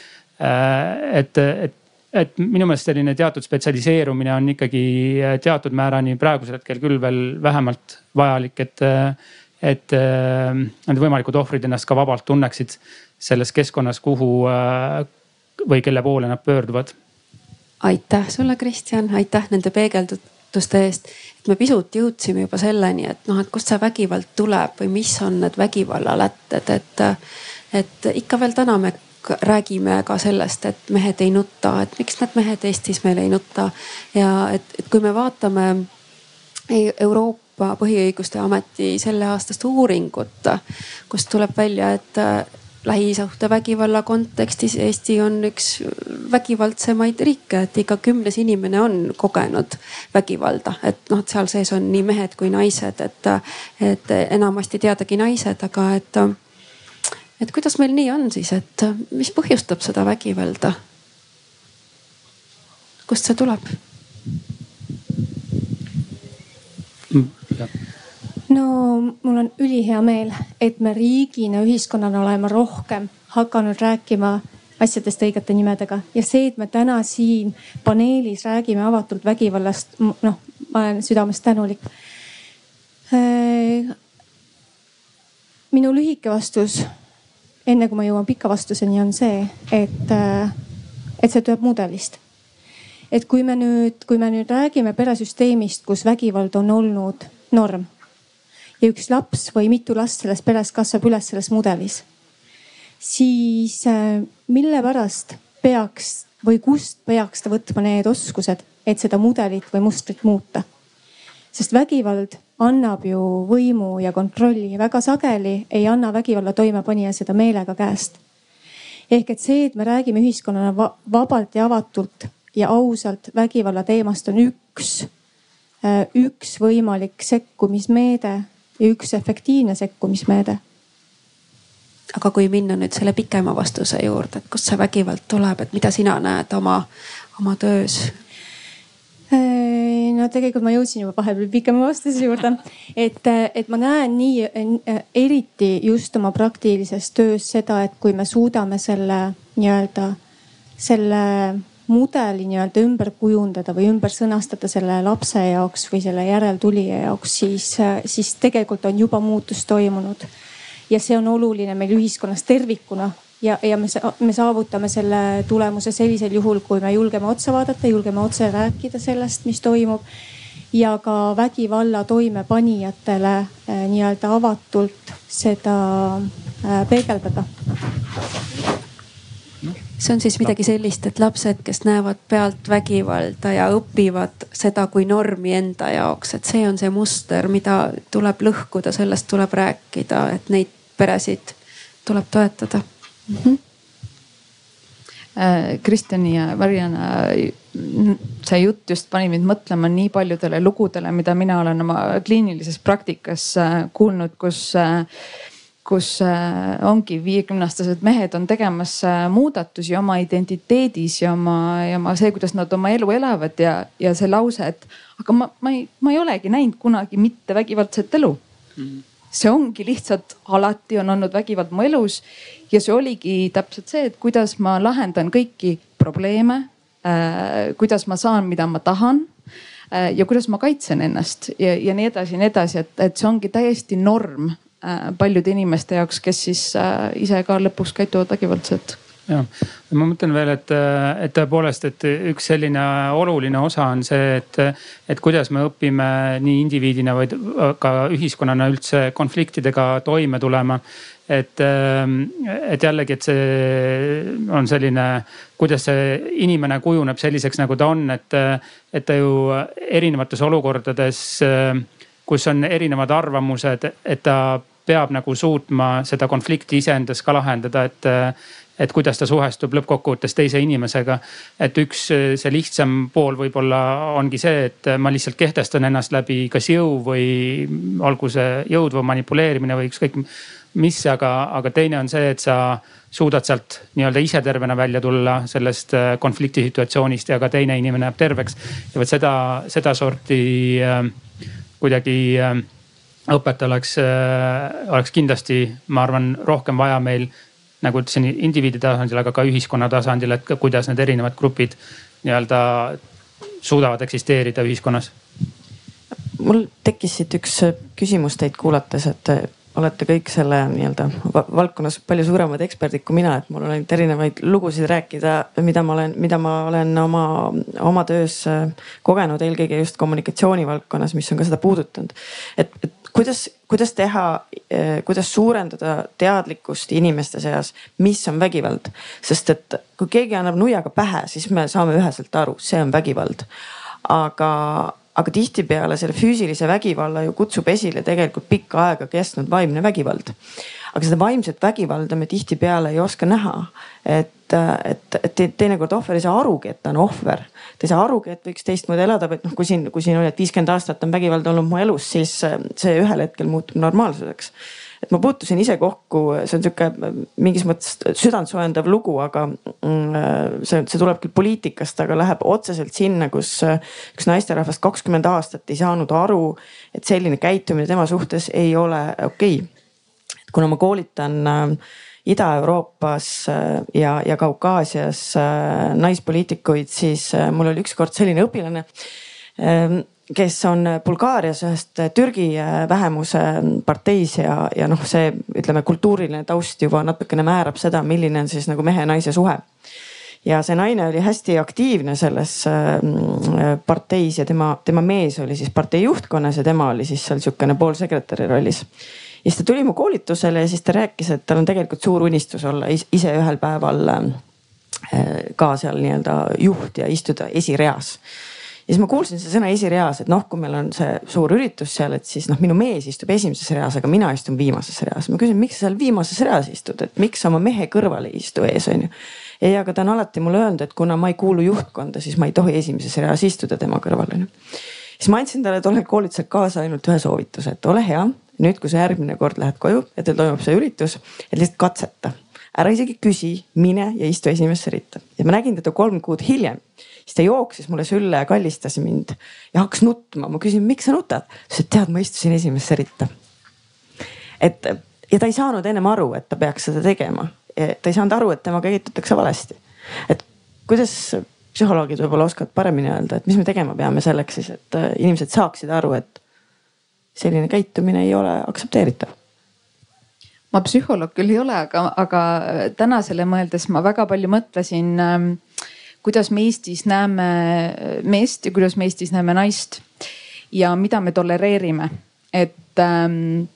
et, et et minu meelest selline teatud spetsialiseerumine on ikkagi äh, teatud määrani praegusel hetkel küll veel vähemalt vajalik, et, äh, et äh, need võimalikud ohvrid ennast ka vabalt tunneksid selles keskkonnas, kuhu või kelle poole nad pöörduvad. aitäh sulle, Kristjan, aitäh nende peegelduste eest. et me pisut jõudsime juba selleni, et noh, et kust see vägivald tuleb või mis on need vägivallalätted, et, et ikka veel täna me räägime ka sellest, et mehed ei nuta, et miks need mehed Eestis meil ei nuta. ja et, et kui me vaatame Euroopa Põhiõiguste Ameti selleaastast uuringut, kust tuleb välja, et äh, lähisuhtevägivalla kontekstis Eesti on üks vägivaldsemaid riike, et iga kümnes inimene on kogenud vägivalda, et noh, et seal sees on nii mehed kui naised, et, et enamasti teadagi naised, aga et et kuidas meil nii on siis, et äh, mis põhjustab seda vägivalda? kust see tuleb? no mul on ülihea meel, et me riigina, ühiskonnana oleme rohkem hakanud rääkima asjadest õigete nimedega ja see, et me täna siin paneelis räägime avatult vägivallast, noh, ma olen südamest tänulik. Äh, minu lühike vastus enne kui ma jõuan pika vastuseni, on see, et, äh, et see tuleb mudelist. et kui me nüüd, kui me nüüd räägime peresüsteemist, kus vägivald on olnud norm ja üks laps või mitu last selles peres kasvab üles selles mudelis, siis äh, mille pärast peaks või kust peaks ta võtma need oskused, et seda mudelit või mustrit muuta? sest vägivald annab ju võimu ja kontrolli ja väga sageli ei anna vägivalla toimepanija seda meelega käest. ehk et see, et me räägime ühiskonnana vabalt ja avatult ja ausalt vägivalla teemast on üks, äh, üks võimalik sekkumismeede ja üks efektiivne sekkumismeede. aga kui minna nüüd selle pikema vastuse juurde, et kust see vägivald tuleb, et mida sina näed oma, oma töös no tegelikult ma jõudsin juba vahepeal pikema vastuse juurde. et, et ma näen nii eriti just oma praktilises töös seda, et kui me suudame selle nii-öelda, selle mudeli nii-öelda ümber kujundada või ümber sõnastada selle lapse jaoks või selle järeltulija jaoks, siis, siis tegelikult on juba muutus toimunud. ja see on oluline meil ühiskonnas tervikuna ja, ja me, me saavutame selle tulemuse sellisel juhul, kui me julgeme otsa vaadata, julgeme otse rääkida sellest, mis toimub. ja ka vägivalla toimepanijatele äh, nii-öelda avatult seda äh, peegeldada see on siis midagi sellist, et lapsed, kes näevad pealt vägivalda ja õpivad seda kui normi enda jaoks, et see on see muster, mida tuleb lõhkuda, sellest tuleb rääkida, et neid peresid tuleb toetada mm. -hmm. Kristjani ja Mariana, see jutt just pani mind mõtlema nii paljudele lugudele, mida mina olen oma kliinilises praktikas äh, kuulnud, kus äh, kus ongi viiekümneaastased mehed on tegemas muudatusi oma identiteedis ja oma, ja oma see, kuidas nad oma elu elavad ja, ja see lause, et aga ma, ma ei, ma ei olegi näinud kunagi mittevägivaldset elu mm. -hmm see ongi lihtsalt alati on olnud vägivald mu elus ja see oligi täpselt see, et kuidas ma lahendan kõiki probleeme äh,. kuidas ma saan, mida ma tahan ja kuidas ma kaitsen ennast ja, ja nii edasi ja nii edasi, et, et see ongi täiesti norm paljude inimeste jaoks, kes siis ise ka lõpuks käituvad vägivaldselt ja, ma mõtlen veel, et, et tõepoolest, et üks selline oluline osa on see, et, et kuidas me õpime nii indiviidina või ka ühiskonnana üldse konfliktidega toime tulema. et, et jällegi, et see on selline, kuidas see inimene kujuneb selliseks, nagu ta on, et, et ta ju erinevates olukordades, kus on erinevad arvamused, et ta peab nagu suutma seda konflikti iseendas ka lahendada, et et kuidas ta suhestub lõppkokkuvõttes teise inimesega. et üks, see lihtsam pool võib-olla ongi see, et ma lihtsalt kehtestan ennast läbi kas jõu või olgu see jõud või manipuleerimine või ükskõik mis, aga, aga teine on see, et sa suudad sealt nii-öelda ise tervena välja tulla sellest äh, konflikti situatsioonist ja ka teine inimene jääb terveks. ja vot seda, sedasorti äh, kuidagi äh, õpet oleks äh,, oleks kindlasti, ma arvan, rohkem vaja meil nagu ütlesin, indiviidi tasandil, aga ka ühiskonna tasandil, et kuidas need erinevad grupid nii-öelda suudavad eksisteerida ühiskonnas? mul tekkis siit üks küsimus teid kuulates, et olete kõik selle nii-öelda valdkonnas palju suuremad eksperdid kui mina, et mul on ainult erinevaid lugusid rääkida, mida ma olen, mida ma olen oma, oma töös kogenud, eelkõige just kommunikatsiooni valdkonnas, mis on ka seda puudutanud. et, et kuidas, kuidas teha, eh, kuidas suurendada teadlikkust inimeste seas, mis on vägivald, sest et kui keegi annab nuiaga pähe, siis me saame üheselt aru, see on vägivald. aga, aga tihtipeale selle füüsilise vägivalla ju kutsub esile tegelikult pikka aega kestnud vaimne vägivald aga seda vaimset vägivalda me tihtipeale ei oska näha. et, et, et teinekord ohver ei saa arugi, et ta on ohver. ta ei saa arugi, et võiks teistmoodi elada, vaid noh, kui siin, kui siin oli, et viiskümmend aastat on vägivald olnud mu elus, siis see ühel hetkel muutub normaalsuseks et ma puutusin ise kokku, see on sihuke mingis mõttes südantsoojendav lugu, aga mm, see, see tuleb küll poliitikast, aga läheb otseselt sinna, kus üks naisterahvas kakskümmend aastat ei saanud aru, et selline käitumine tema suhtes ei ole okei. Okay kuna ma koolitan äh, Ida-Euroopas äh, ja, ja Kaukaasias äh, naispoliitikuid, siis mul oli ükskord selline õpilane, ähm, kes on Bulgaarias ühest Türgi vähemuse parteis ja, ja noh, see ütleme, kultuuriline taust juba natukene määrab seda, milline on siis nagu mehe ja naise suhe. Ja see naine oli hästi aktiivne selles parteis ja tema, tema mees oli siis partei juhtkonnas ja tema oli siis seal sihukene poolsekretäri rollis. Ja siis ta tuli mu koolitusele ja siis ta rääkis, et tal on tegelikult suur unistus olla ise ühel päeval äh, ka seal nii-öelda juht ja istuda esireas ja siis ma kuulsin seda sõna esireas, et noh, kui meil on see suur üritus seal, et siis noh, minu mees istub esimeses reas, aga mina istun viimases reas. ma küsin, miks sa seal viimases reas istud, et miks sa oma mehe kõrval ei istu ees, on ju. ei, aga ta on alati mulle öelnud, et kuna ma ei kuulu juhtkonda, siis ma ei tohi esimeses reas istuda tema kõrval, on ju. siis ma andsin talle tollel koolitusel kaasa ainult ühe soovituse, et ole hea nüüd, kui sa järgmine kord lähed koju ja teil toimub see üritus, et lihtsalt katseta. ära isegi küsi, mine ja istu esimesse ritta. ja ma nägin teda kolm kuud hiljem, siis ta jooksis mulle sülle ja kallistas mind ja hakkas nutma. ma küsin, miks sa nutad? ta ütles, et tead, ma istusin esimesse ritta. et ja ta ei saanud ennem aru, et ta peaks seda tegema. ta ei saanud aru, et temaga käitutakse valesti. et kuidas psühholoogid võib-olla oskavad paremini öelda, et mis me tegema peame selleks siis, et äh, inimesed saaksid aru, et selline käitumine ei ole aktsepteeritav ma psühholoog küll ei ole, aga, aga tänasele mõeldes ma väga palju mõtlesin, ähm, kuidas me Eestis näeme meest ja kuidas me Eestis näeme naist ja mida me tolereerime, et ähm,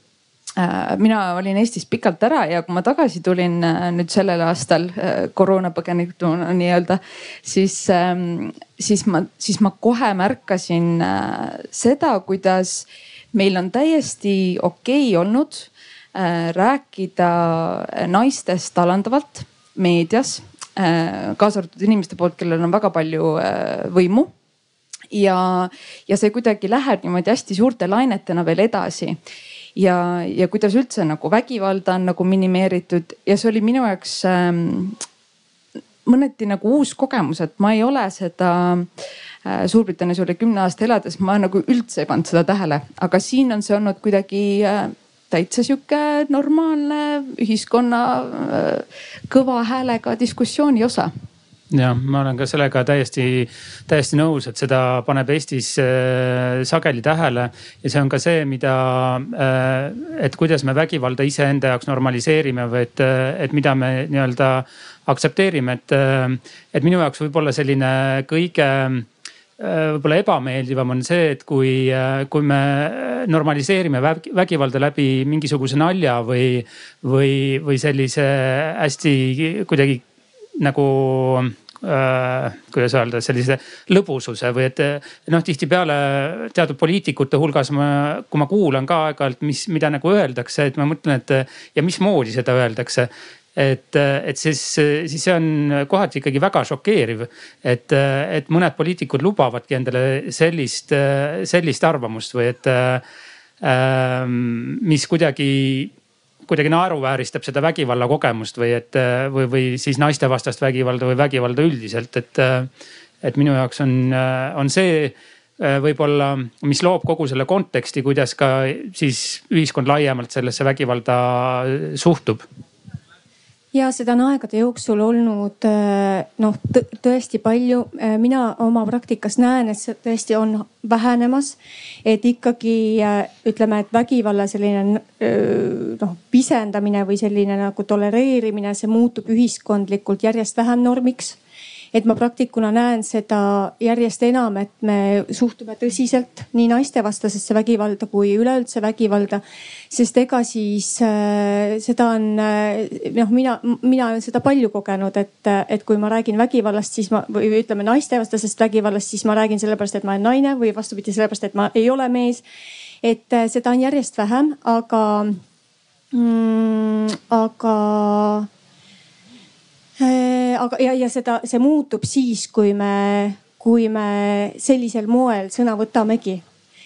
äh, mina olin Eestis pikalt ära ja kui ma tagasi tulin äh, nüüd sellel aastal äh, koroonapõgenikuna nii-öelda, siis ähm,, siis ma, siis ma kohe märkasin seda, kuidas meil on täiesti okei okay olnud rääkida naistest alandavalt meedias kaasa arvatud inimeste poolt, kellel on väga palju äh, võimu. Ja, ja see kuidagi läheb niimoodi hästi suurte lainetena veel edasi. ja, ja kuidas üldse nagu vägivalda on nagu minimeeritud. Ja see oli minu jaoks ähm, mõneti nagu uus kogemus, et ma ei ole seda äh, Äh, Suurbritannias üle kümne aasta elades ma nagu üldse ei pannud seda tähele, aga siin on see olnud kuidagi äh, täitsa sihuke normaalne ühiskonna äh, kõva häälega diskussiooni osa. Jah, ma olen ka sellega täiesti, täiesti nõus, et seda paneb Eestis äh, sageli tähele. Ja see on ka see, mida äh,, et kuidas me vägivalda iseenda jaoks normaliseerime või et, et mida me nii-öelda aktsepteerime, et, et minu jaoks võib-olla selline kõige äh, võib-olla ebameeldivam on see, et kui, kui me normaliseerime vägivalda läbi mingisuguse nalja või, või, või sellise hästi kuidagi nagu äh, kuidas öelda, sellise lõbususe või et noh, tihtipeale teatud poliitikute hulgas ma, kui ma kuulan ka aeg-ajalt, mis, mida nagu öeldakse, et ma mõtlen, et ja mismoodi seda öeldakse et, et siis, siis see on kohati ikkagi väga šokeeriv, et, et mõned poliitikud lubavadki endale sellist, sellist arvamust või et ähm, mis kuidagi kuidagi naeruvääristab seda vägivalla kogemust või et või, või siis naistevastast vägivalda või vägivalda üldiselt, et. et minu jaoks on, on see võib-olla, mis loob kogu selle konteksti, kuidas ka siis ühiskond laiemalt sellesse vägivalda suhtub ja seda on aegade jooksul olnud äh, noh tõesti palju. Äh, mina oma praktikas näen, et see tõesti on vähenemas. et ikkagi äh, ütleme, et vägivalla selline noh pisendamine või selline nagu tolereerimine, see muutub ühiskondlikult järjest vähem normiks et ma praktikuna näen seda järjest enam, et me suhtume tõsiselt nii naistevastasesse vägivalda kui üleüldse vägivalda. sest ega siis äh, seda on äh, noh, mina, mina olen seda palju kogenud, et, et kui ma räägin vägivallast, siis ma või ütleme naistevastasest vägivallast, siis ma räägin sellepärast, et ma olen naine või vastupidi, sellepärast, et ma ei ole mees. et äh, seda on järjest vähem, aga mm,, aga aga ja, ja seda, see muutub siis, kui me, kui me sellisel moel sõna võtamegi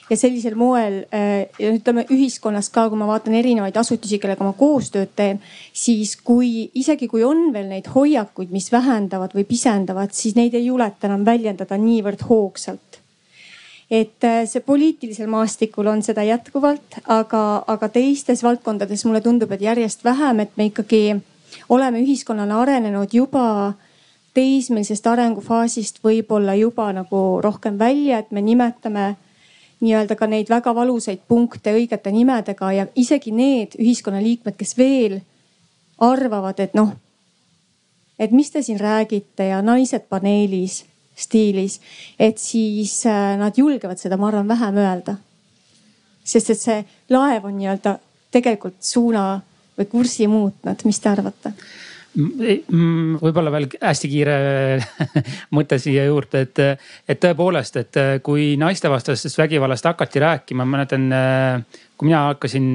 ja sellisel moel äh, ütleme ühiskonnas ka, kui ma vaatan erinevaid asutusi, kellega ma koostööd teen, siis kui isegi kui on veel neid hoiakuid, mis vähendavad või pisendavad, siis neid ei juleta enam väljendada niivõrd hoogsalt. et äh, see poliitilisel maastikul on seda jätkuvalt, aga, aga teistes valdkondades mulle tundub, et järjest vähem, et me ikkagi oleme ühiskonnana arenenud juba teismelisest arengufaasist võib-olla juba nagu rohkem välja, et me nimetame nii-öelda ka neid väga valusaid punkte õigete nimedega ja isegi need ühiskonnaliikmed, kes veel arvavad, et noh, et mis te siin räägite ja naised paneelis stiilis, et siis äh, nad julgevad seda, ma arvan, vähem öelda. sest et see laev on nii-öelda tegelikult suuna või kurssi muutnud, mis te arvate? võib-olla veel hästi kiire mõte siia juurde, et, et tõepoolest, et kui naistevastasest vägivallast hakati rääkima, ma mäletan, kui mina hakkasin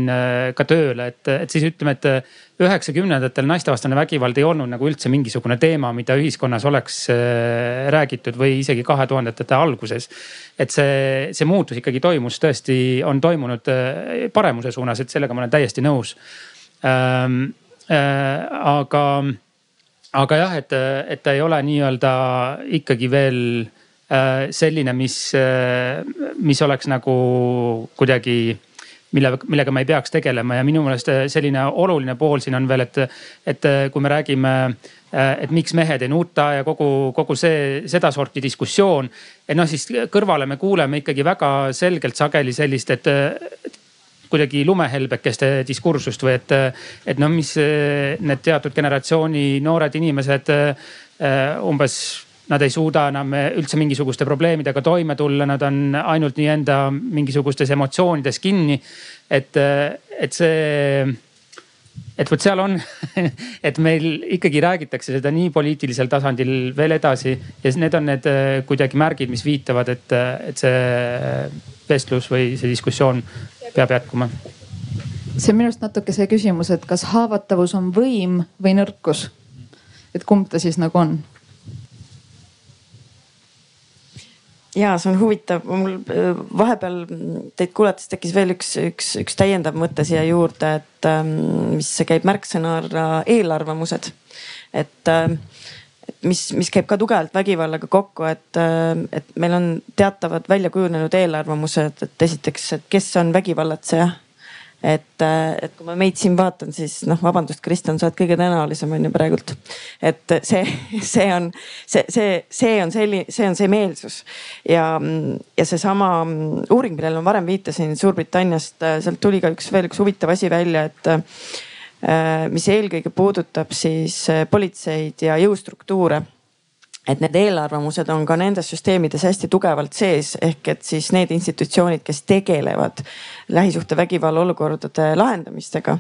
ka tööle, et, et siis ütleme, et üheksakümnendatel naistevastane vägivald ei olnud nagu üldse mingisugune teema, mida ühiskonnas oleks räägitud või isegi kahe tuhandete alguses. et see, see muutus ikkagi toimus, tõesti on toimunud paremuse suunas, et sellega ma olen täiesti nõus ähm,. Äh, aga, aga jah, et, et ta ei ole nii-öelda ikkagi veel äh, selline, mis äh,, mis oleks nagu kuidagi mille, millega me ei peaks tegelema ja minu meelest selline oluline pool siin on veel, et, et kui me räägime, et miks mehed ei nuta ja kogu, kogu see sedasorti diskussioon. et noh, siis kõrvale me kuuleme ikkagi väga selgelt sageli sellist, et kuidagi lumehelbekeste diskursust või et, et noh, mis need teatud generatsiooni noored inimesed umbes nad ei suuda enam üldse mingisuguste probleemidega toime tulla, nad on ainult nii enda mingisugustes emotsioonides kinni. et, et see, et vot seal on et meil ikkagi räägitakse seda nii poliitilisel tasandil veel edasi ja need on need kuidagi märgid, mis viitavad, et, et see vestlus või see diskussioon peab jätkuma. see on minu arust natuke see küsimus, et kas haavatavus on võim või nõrkus? et kumb ta siis nagu on? Ja see on huvitav, mul äh, vahepeal teid kuulates tekkis veel üks, üks, üks täiendav mõte siia juurde, et ähm, mis käib märksõnana eelarvamused. et äh, mis, mis käib ka tugevalt vägivallaga kokku, et, äh, et meil on teatavad välja kujunenud eelarvamused, et esiteks, et kes on vägivallatseja. Et, et kui ma meid siin vaatan, siis noh, vabandust, Kristjan, sa oled kõige tõenäolisem on ju praegult. et see, see on, see, see, see on selline, see on see meelsus ja, ja seesama uuring, millele ma varem viitasin Suurbritanniast, sealt tuli ka üks veel üks huvitav asi välja, et mis eelkõige puudutab siis politseid ja jõustruktuure et need eelarvamused on ka nendes süsteemides hästi tugevalt sees, ehk et siis need institutsioonid, kes tegelevad lähisuhtevägivalla olukordade lahendamistega.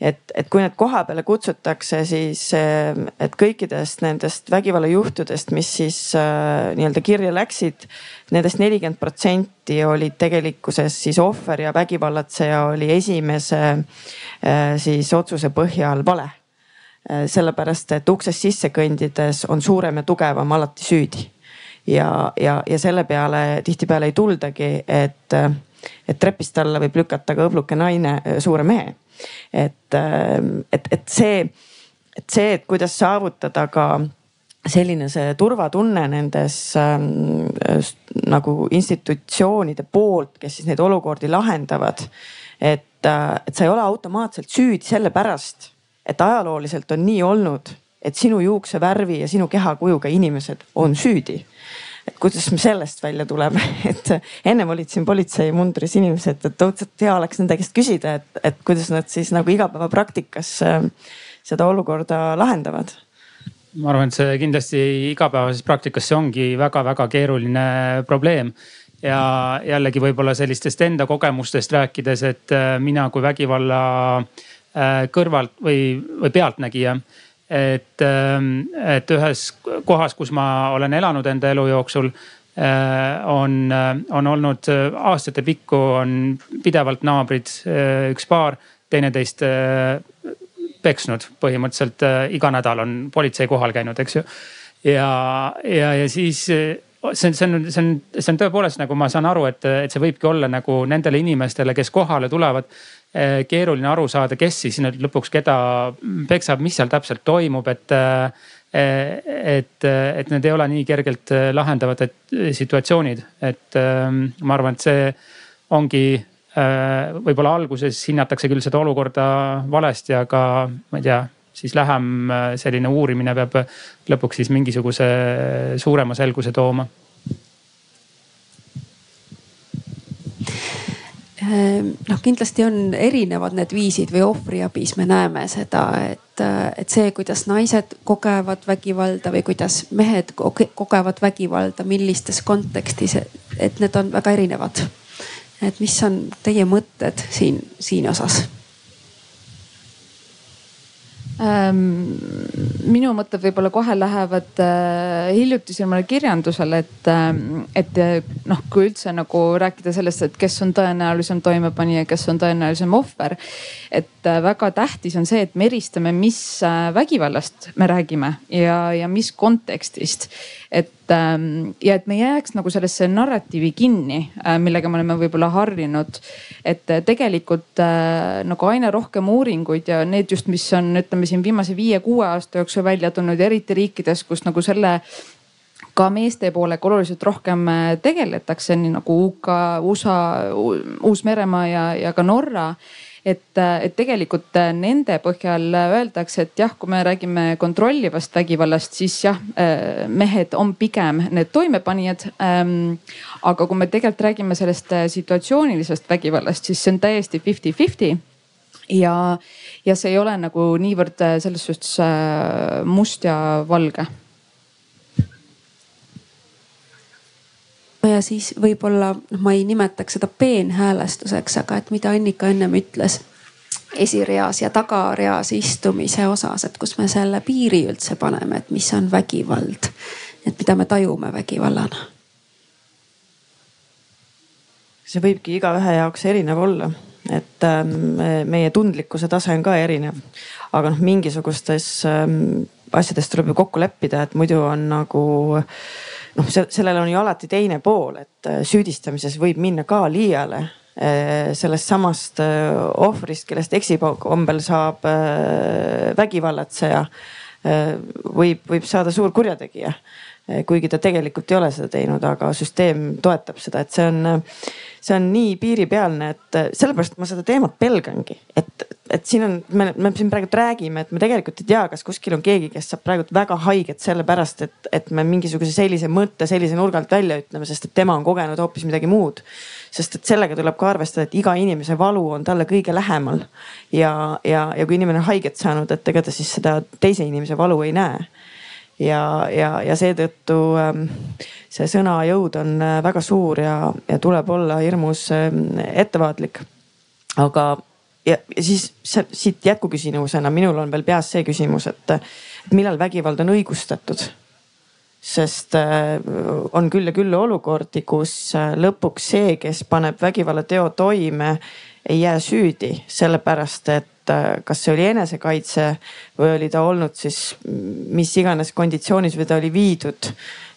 et, et kui need koha peale kutsutakse, siis et kõikidest nendest vägivallajuhtudest, mis siis äh, nii-öelda kirja läksid nendest nelikümmend protsenti olid tegelikkuses siis ohver ja vägivallatseja oli esimese äh, siis otsuse põhjal vale sellepärast et uksest sisse kõndides on suurem ja tugevam alati süüdi. ja, ja, ja selle peale tihtipeale ei tuldagi, et, et trepist alla võib lükata ka õbluke naine äh, suure mehe. et, äh, et, et see, et see, et kuidas saavutada ka selline see turvatunne nendes ähm, nagu institutsioonide poolt, kes siis neid olukordi lahendavad. et, et sa ei ole automaatselt süüdi sellepärast et ajalooliselt on nii olnud, et sinu juuksevärvi ja sinu kehakujuga inimesed on süüdi. Et kuidas me sellest välja tuleme, et ennem olid siin politseimundris inimesed, et õudselt hea oleks nende käest küsida, et, et kuidas nad siis nagu igapäevapraktikas äh, seda olukorda lahendavad. Ma arvan, et see kindlasti igapäevases praktikas, see ongi väga-väga keeruline probleem. ja jällegi võib-olla sellistest enda kogemustest rääkides, et äh, mina kui vägivalla äh, kõrvalt või, või pealtnägija. et, ähm, et ühes kohas, kus ma olen elanud enda elu jooksul äh, on, äh, on olnud aastate pikku on pidevalt naabrid, üks paar teineteist peksnud põhimõtteliselt iga nädal on politsei kohal käinud, eks ju. ja, ja, ja siis see on, see on, see on, see on tõepoolest nagu ma saan aru, et, et see võibki olla nagu nendele inimestele, kes kohale tulevad keeruline aru saada, kes siis nüüd lõpuks keda peksab, mis seal täpselt toimub, et eh, et, et need ei ole nii kergelt lahendavad situatsioonid, et ma arvan, et see ongi võib-olla alguses hinnatakse küll seda olukorda valesti, aga ma ei tea, siis lähem selline uurimine peab lõpuks siis mingisuguse suurema selguse tooma. Ehm, noh, kindlasti on erinevad need viisid või ohvriabis me näeme seda, et, et see, kuidas naised kogevad vägivalda või kuidas mehed kogevad vägivalda, millistes kontekstis, et need on väga erinevad. et mis on teie mõtted siin, siin osas? Ähm,? minu mõtted võib-olla kohe lähevad äh, hiljutisemale kirjandusele, et äh,, et noh, kui üldse nagu rääkida sellest, et kes on tõenäolisem toimepanija, kes on tõenäolisem ohver. et äh, väga tähtis on see, et me eristame, mis äh, vägivallast me räägime ja, ja mis kontekstist. Et ähm, ja et me ei jääks nagu sellesse narratiivi kinni, äh, millega me oleme võib-olla harjunud. et tegelikult nagu aina rohkem uuringuid ja need just, mis on, ütleme siin viimase viie-kuue aasta jooksul välja tulnud, eriti riikides, kus nagu selle ka meeste poolega oluliselt rohkem tegeletakse, nii nagu UK, USA, Uus-Meremaa ja, ja ka Norra et, et tegelikult nende põhjal öeldakse, et jah, kui me räägime kontrollivast vägivallast, siis jah, mehed on pigem need toimepanijad. Ähm, aga kui me tegelikult räägime sellest situatsioonilisest vägivallast, siis see on täiesti fifty-fifty ja, ja see ei ole nagu niivõrd selles suhtes äh, must ja valge ja siis võib-olla noh, ma ei nimetaks seda peenhäälestuseks, aga et mida Annika ennem ütles esireas ja tagareas istumise osas, et kus me selle piiri üldse paneme, et mis on vägivald. et mida me tajume vägivallana. see võibki igaühe jaoks erinev olla, et ähm, meie tundlikkuse tase on ka erinev. aga noh, mingisugustes ähm, asjades tuleb ju kokku leppida, et muidu on nagu äh, noh, sellel on ju alati teine pool, et äh, süüdistamises võib minna ka liiale äh, sellest samast äh, ohvrist, kellest eksikombel saab vägivallatseja, võib, võib saada suur kurjategija. Kuigi ta tegelikult ei ole seda teinud, aga süsteem toetab seda, et see on, see on nii piiripealne, et sellepärast ma seda teemat pelgangi, et, et siin on, me, me siin praegu räägime, et me tegelikult ei tea, kas kuskil on keegi, kes saab praegu väga haiget sellepärast, et, et me mingisuguse sellise mõtte sellise nurga alt välja ütleme, sest et tema on kogenud hoopis midagi muud sest et sellega tuleb ka arvestada, et iga inimese valu on talle kõige lähemal. ja, ja, ja kui inimene on haiget saanud, et ega ta siis seda teise inimese valu ei näe ja, ja, ja seetõttu ähm, see sõna jõud on äh, väga suur ja, ja tuleb olla hirmus ähm, ettevaatlik. aga, ja, ja siis siit jätkuküsimusena minul on veel peas see küsimus, et millal vägivald on õigustatud sest äh, on küll ja küll olukordi, kus äh, lõpuks see, kes paneb vägivallateo toime, ei jää süüdi, sellepärast et äh, kas see oli enesekaitse või oli ta olnud siis mis iganes konditsioonis või ta oli viidud.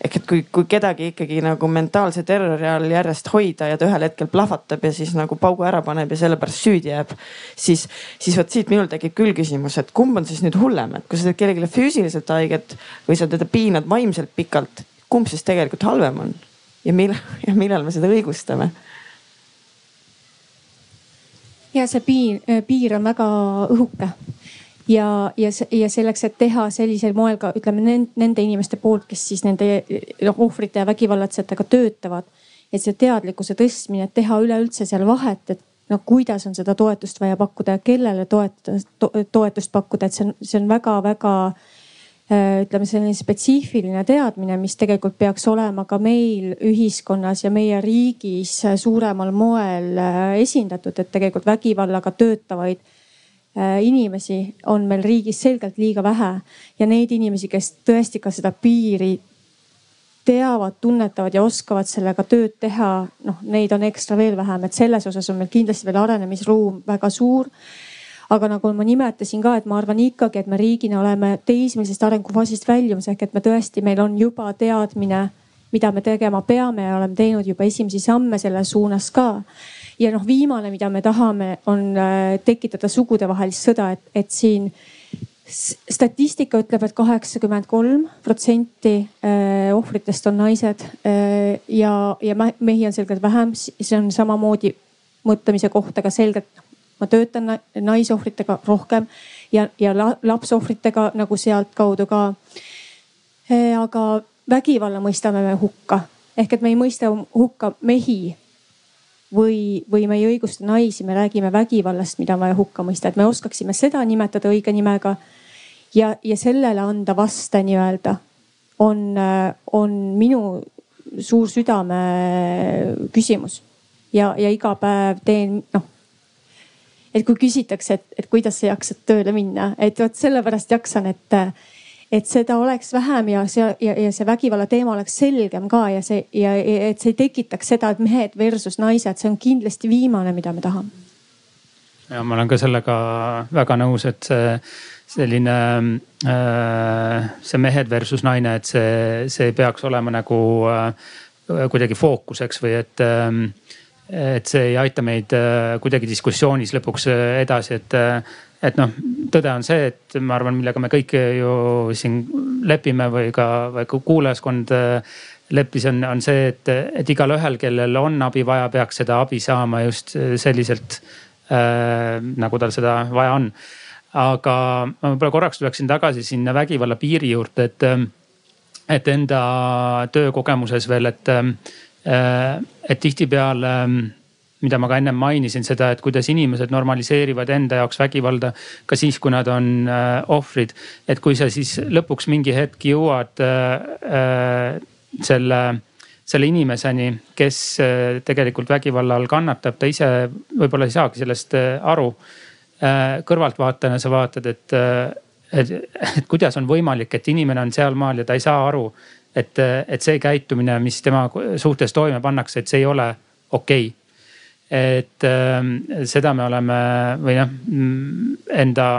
ehk et kui, kui kedagi ikkagi nagu mentaalse terrori all järjest hoida ja ta ühel hetkel plahvatab ja siis nagu paugu ära paneb ja sellepärast süüdi jääb. siis, siis vot siit minul tekib küll küsimus, et kumb on siis nüüd hullem, et kui sa teed kellelegi füüsiliselt haiget või sa teda piinad vaimselt pikalt, kumb siis tegelikult halvem on? ja millal, ja millal me seda õigustame ja see piir, äh, piir on väga õhuke ja, ja, ja selleks, et teha sellisel moel ka ütleme nende inimeste poolt, kes siis nende noh ohvrite ja vägivallatsejatega töötavad. et see teadlikkuse tõstmine, et teha üleüldse seal vahet, et no kuidas on seda toetust vaja pakkuda ja kellele toetada to,, toetust pakkuda, et see on, see on väga-väga ütleme, selline spetsiifiline teadmine, mis tegelikult peaks olema ka meil ühiskonnas ja meie riigis suuremal moel äh, esindatud, et tegelikult vägivallaga töötavaid äh, inimesi on meil riigis selgelt liiga vähe. Ja neid inimesi, kes tõesti ka seda piiri teavad, tunnetavad ja oskavad sellega tööd teha, noh, neid on ekstra veel vähem, et selles osas on meil kindlasti veel arenemisruum väga suur aga nagu ma nimetasin ka, et ma arvan ikkagi, et me riigina oleme teismelisest arengufaasist väljumas ehk et me tõesti, meil on juba teadmine, mida me tegema peame ja oleme teinud juba esimesi samme selles suunas ka. ja noh, viimane, mida me tahame, on äh, tekitada sugudevahelist sõda, et, et siin statistika ütleb et, et kaheksakümmend kolm protsenti äh, ohvritest on naised äh, ja, ja mehi on selgelt vähem, see on samamoodi mõtlemise kohta ka selgelt ma töötan naisohvritega rohkem ja, ja lapsohvritega nagu sealtkaudu ka. aga vägivalla mõistame me hukka ehk et me ei mõista hukka mehi või, või me ei õigusta naisi, me räägime vägivallast, mida on vaja hukka mõista, et me oskaksime seda nimetada õige nimega. ja, ja sellele anda vaste nii-öelda on, on minu suur südame küsimus ja, ja iga päev teen noh et kui küsitakse, et, et kuidas sa jaksad tööle minna, et vot sellepärast jaksan, et, et seda oleks vähem ja see ja, ja see vägivalla teema oleks selgem ka ja see ja, ja et see ei tekitaks seda, et mehed versus naised, see on kindlasti viimane, mida me tahame. ja ma olen ka sellega väga nõus, et see selline äh, see mehed versus naine, et see, see peaks olema nagu äh, kuidagi fookuseks või et äh, et see ei aita meid äh, kuidagi diskussioonis lõpuks äh, edasi, et, äh, et noh, tõde on see, et ma arvan, millega me kõik ju siin lepime või ka, või ka kuulajaskond leppis, on, on see, et, et igalühel, kellel on abi vaja, peaks seda abi saama just selliselt äh, nagu tal seda vaja on. aga ma võib-olla korraks tuleksin tagasi sinna vägivalla piiri juurde, et, et enda töökogemuses veel, et et tihtipeale, ähm, mida ma ka ennem mainisin seda, et kuidas inimesed normaliseerivad enda jaoks vägivalda ka siis, kui nad on äh, ohvrid. et kui sa siis lõpuks mingi hetk jõuad äh, selle selle inimeseni, kes tegelikult vägivalla all kannatab, ta ise võib-olla ei saagi sellest aru. kõrvaltvaatajana sa vaatad, et, et, et kuidas on võimalik, et inimene on sealmaal ja ta ei saa aru et, et see käitumine, mis tema suhtes toime pannakse, et see ei ole okei okay. et äh, seda me oleme või noh enda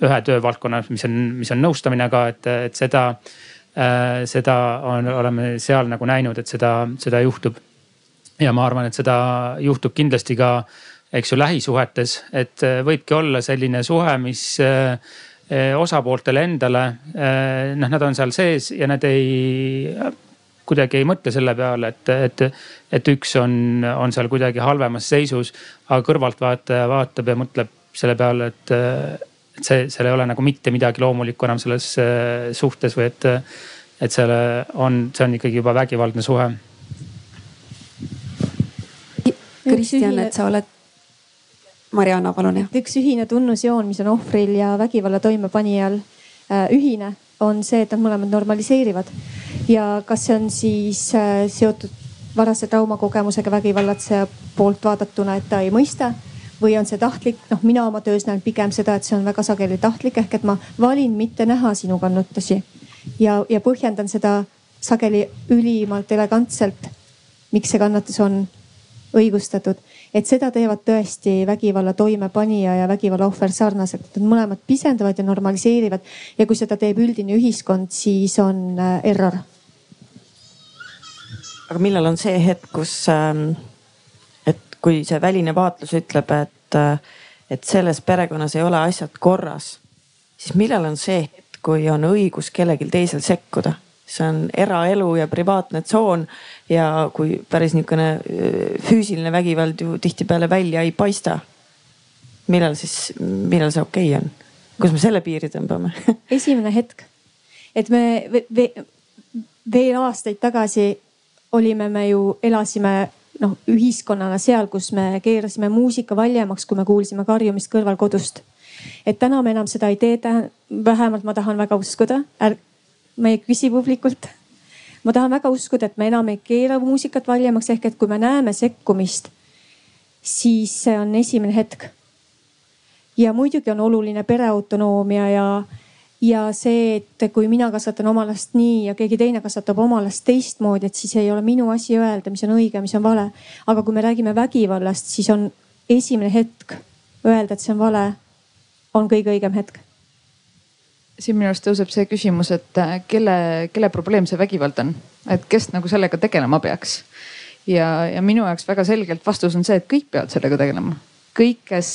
ühe töövaldkonnas, mis on, mis on nõustamine ka, et, et seda äh,, seda on, oleme seal nagu näinud, et seda, seda juhtub. ja ma arvan, et seda juhtub kindlasti ka, eks ju lähisuhetes, et võibki olla selline suhe, mis äh, osapooltele endale. noh, nad on seal sees ja nad ei kuidagi ei mõtle selle peale, et, et, et üks on, on seal kuidagi halvemas seisus. aga kõrvaltvaataja vaatab ja mõtleb selle peale, et, et see, seal ei ole nagu mitte midagi loomulikku enam selles äh, suhtes või et, et selle on, see on ikkagi juba vägivaldne suhe. Kristjan, et sa oled Marianna, palun jah. üks ühine tunnusjoon, mis on ohvril ja vägivalla toimepanijal äh, ühine, on see, et nad mõlemad normaliseerivad ja kas see on siis äh, seotud varase traumakogemusega vägivallatseja poolt vaadatuna, et ta ei mõista või on see tahtlik, noh, mina oma töös näen pigem seda, et see on väga sageli tahtlik, ehk et ma valin mitte näha sinu kannutusi ja, ja põhjendan seda sageli ülimalt elegantselt, miks see kannatus on õigustatud. Et seda teevad tõesti vägivalla toimepanija ja vägivalla ohver sarnaselt, et mõlemad pisendavad ja normaliseerivad ja kui seda teeb üldine ühiskond, siis on äh, error aga millal on see hetk, kus, ähm, et kui see väline vaatlus ütleb, et, äh, et selles perekonnas ei ole asjad korras, siis millal on see hetk, kui on õigus kellelgi teisel sekkuda? See on eraelu ja privaatne tsoon ja kui päris niisugune äh, füüsiline vägivald ju tihtipeale välja ei paista. millal siis, millal see okei okay on? kus me selle piiri tõmbame esimene hetk, et me veel aastaid tagasi olime me ju, elasime noh ühiskonnana seal, kus me keerasime muusika valjemaks, kui me kuulsime karjumist kõrval kodust. et täna me enam seda ei tee, vähemalt ma tahan väga uskuda, ma ei küsi publikult. ma tahan väga uskuda, et me enam ei keera muusikat valjemaks, ehk et kui me näeme sekkumist, siis see on esimene hetk. ja muidugi on oluline pereautonoomia ja ja see, et kui mina kasvatan oma last nii ja keegi teine kasvatab oma last teistmoodi, et siis ei ole minu asi öelda, mis on õige, mis on vale. aga kui me räägime vägivallast, siis on esimene hetk öelda, et see on vale, on kõige õigem hetk. Siin minu arust tõuseb see küsimus, et äh, kelle, kelle probleem see vägivald on, et kes nagu sellega tegelema peaks. ja, ja minu jaoks väga selgelt vastus on see, et kõik peavad sellega tegelema. Kõik, kes,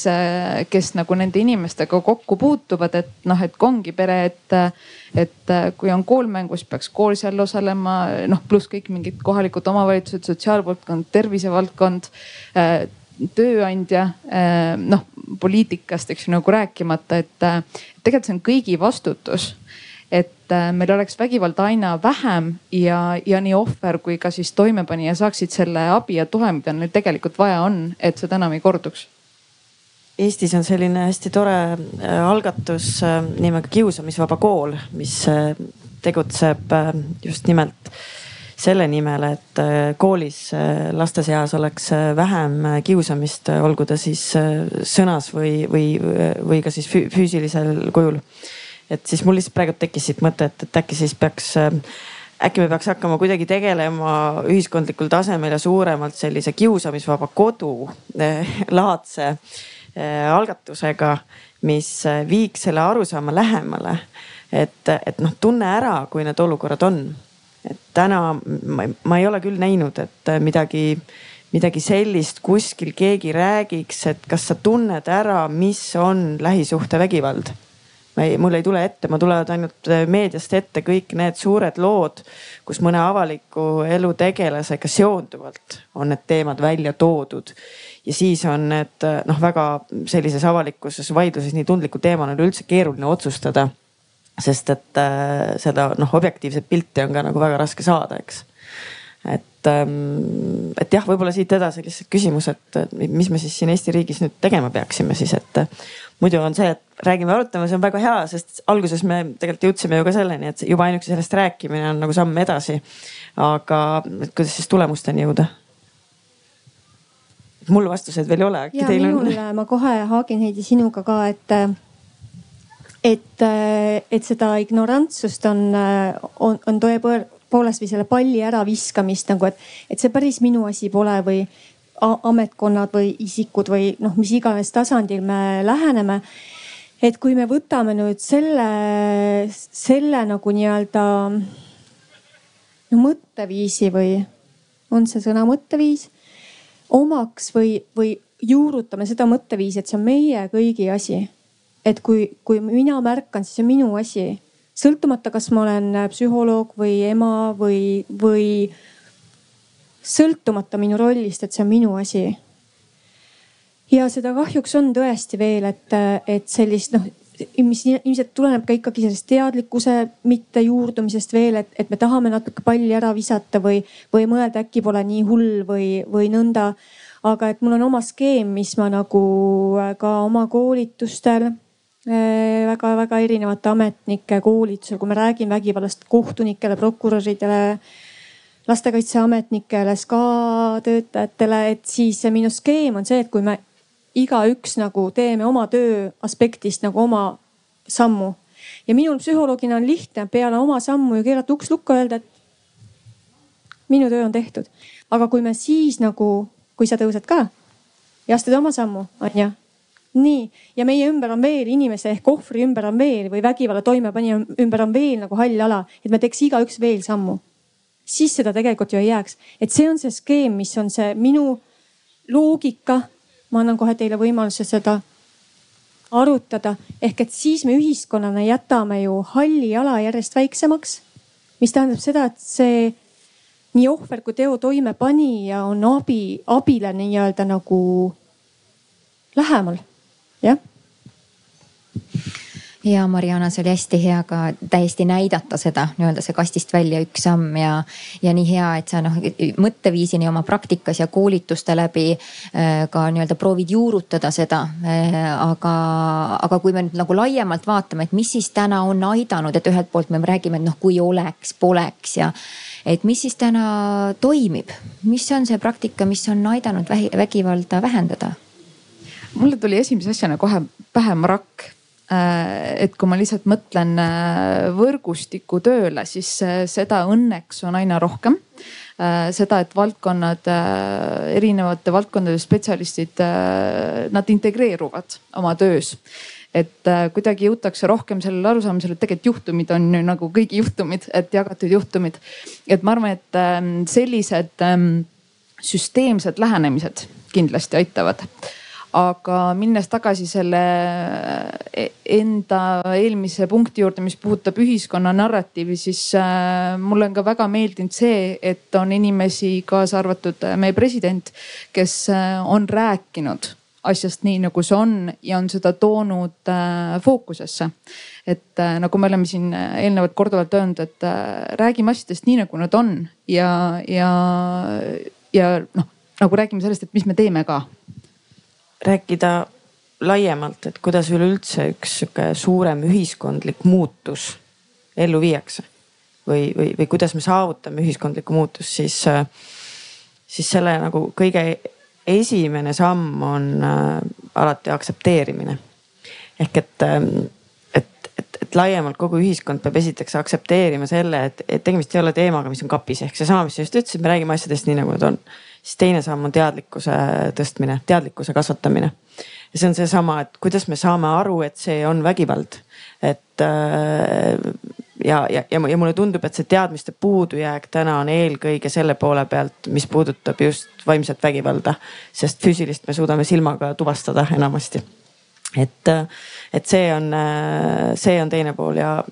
kes nagu nende inimestega kokku puutuvad, et noh, et ongi pere, et, et kui on kool mängus, peaks kool seal osalema, noh pluss kõik mingid kohalikud omavalitsused, sotsiaalvaldkond, tervisevaldkond tööandja, noh poliitikast, eks ju nagu rääkimata, et tegelikult see on kõigi vastutus et meil oleks vägivalda aina vähem ja, ja nii ohver kui ka siis toimepanija saaksid selle abi ja toe, mida neil tegelikult vaja on, et seda enam ei korduks. Eestis on selline hästi tore algatus nimega Kiusamisvaba kool, mis tegutseb just nimelt selle nimel, et koolis laste seas oleks vähem kiusamist, olgu ta siis sõnas või, või, või ka siis füüsilisel kujul. et siis mul lihtsalt praegu tekkis siit mõte, et, et äkki siis peaks äkki me peaks hakkama kuidagi tegelema ühiskondlikul tasemel ja suuremalt sellise kiusamisvaba kodu laadse Äh, algatusega, mis äh, viiks selle arusaama lähemale. et, et noh, tunne ära, kui need olukorrad on. Et täna ma, ma ei ole küll näinud, et midagi, midagi sellist kuskil keegi räägiks, et kas sa tunned ära, mis on lähisuhtevägivald ma ei, mul ei tule ette, mul tulevad ainult meediast ette kõik need suured lood, kus mõne avaliku elu tegelasega seonduvalt on need teemad välja toodud ja siis on need noh, väga sellises avalikkuses vaidluses nii tundliku teemana üleüldse keeruline otsustada. Sest et äh, seda noh, objektiivset pilti on ka nagu väga raske saada, eks. et ähm,, et jah, võib-olla siit edasi lihtsalt küsimus, et mis me siis siin Eesti riigis nüüd tegema peaksime siis, et muidu on see, et räägime, arutame, see on väga hea, sest alguses me tegelikult jõudsime ju ka selleni, et juba ainuüksi sellest rääkimine on nagu samm edasi. aga kuidas siis tulemusteni jõuda? mul vastuseid veel ei ole, teil minul, on? ma kohe haagin Heidi sinuga ka, et, et, et seda ignorantsust on, on, on tõepoolest või selle palli äraviskamist nagu, et, et see päris minu asi pole või ametkonnad või isikud või noh, mis iganes tasandil me läheneme. et kui me võtame nüüd selle, selle nagu nii-öelda no mõtteviisi või on see sõna mõtteviis omaks või, või juurutame seda mõtteviisi, et see on meie kõigi asi. Et kui, kui mina märkan, siis see on minu asi. sõltumata, kas ma olen psühholoog või ema või, või sõltumata minu rollist, et see on minu asi. ja seda kahjuks on tõesti veel, et, et sellist noh mis ilmselt tuleneb ka ikkagi sellest teadlikkuse mitte juurdumisest veel, et, et me tahame natuke palli ära visata või, või mõelda, äkki pole nii hull või, või nõnda. aga et mul on oma skeem, mis ma nagu ka oma koolitustel väga-väga eh, erinevate ametnike koolitusel, kui ma räägin vägivallast kohtunikele, prokuröridele, lastekaitseametnikele, SKA töötajatele, et siis minu skeem on see, et kui me igaüks nagu teeme oma töö aspektist nagu oma sammu. ja minul psühholoogina on lihtne peale oma sammu ju keerata uks lukku, öelda, et minu töö on tehtud. aga kui me siis nagu, kui sa tõused ka ja astud oma sammu, onju nii, ja meie ümber on veel inimese ehk ohvri ümber on veel või vägivalla toimepanija ümber on veel nagu hall ala, et me teeks igaüks veel sammu. siis seda tegelikult ju ei jääks, et see on see skeem, mis on see minu loogika. ma annan kohe teile võimaluse seda arutada, ehk et siis me ühiskonnana jätame ju halli ala järjest väiksemaks. mis tähendab seda, et see nii ohver kui teo toimepanija on abi, abile nii-öelda nagu lähemal jah ja Mariana, see oli hästi hea ka täiesti näidata seda nii-öelda see kastist välja üks samm ja, ja nii hea, et sa noh mõtteviisini oma praktikas ja koolituste läbi äh, ka nii-öelda proovid juurutada seda äh,. aga, aga kui me nüüd nagu laiemalt vaatame, et mis siis täna on aidanud, et ühelt poolt me räägime, et noh, kui oleks, poleks ja et mis siis täna toimib, mis on see praktika, mis on aidanud vägivalda vähendada mulle tuli esimese asjana kohe pähe marakk äh, et kui ma lihtsalt mõtlen äh, võrgustiku tööle, siis äh, seda õnneks on aina rohkem. seda, et valdkonnad, erinevate valdkondade spetsialistid, nad integreeruvad oma töös et kuidagi jõutakse rohkem sellele arusaamisele, et tegelikult juhtumid on ju nagu kõigi juhtumid, et jagatud juhtumid. et ma arvan, et ähm, sellised ähm, süsteemsed lähenemised kindlasti aitavad aga minnes tagasi selle e, enda eelmise punkti juurde, mis puudutab ühiskonna narratiivi, siis äh, mulle on ka väga meeldinud see, et on inimesi, kaasa arvatud äh, meie president, kes äh, on rääkinud asjast nii, nagu see on ja on seda toonud fookusesse. et nagu me oleme siin eelnevalt korduvalt öelnud, et räägime asjadest nii, nagu nad on ja, ja, ja noh, nagu räägime sellest, et mis me teeme ka rääkida laiemalt, et kuidas üleüldse üks sihuke suurem ühiskondlik muutus ellu viiakse? Või, või, või kuidas me saavutame ühiskondlikku muutust, siis, siis selle nagu kõige esimene samm on äh, alati aktsepteerimine. ehk et, ähm, et, et, et laiemalt kogu ühiskond peab esiteks aktsepteerima selle, et, et tegemist ei ole teemaga, mis on kapis, ehk seesama, mis sa just ütlesid, me räägime asjadest nii, nagu nad on siis teine samm on teadlikkuse tõstmine, teadlikkuse kasvatamine. ja see on seesama, et kuidas me saame aru, et see on vägivald. et äh, ja, ja, ja, mulle tundub, et see teadmiste puudujääk täna on eelkõige selle poole pealt, mis puudutab just vaimset vägivalda. sest füüsilist me suudame silmaga tuvastada enamasti et, et see on, see on teine pool ja,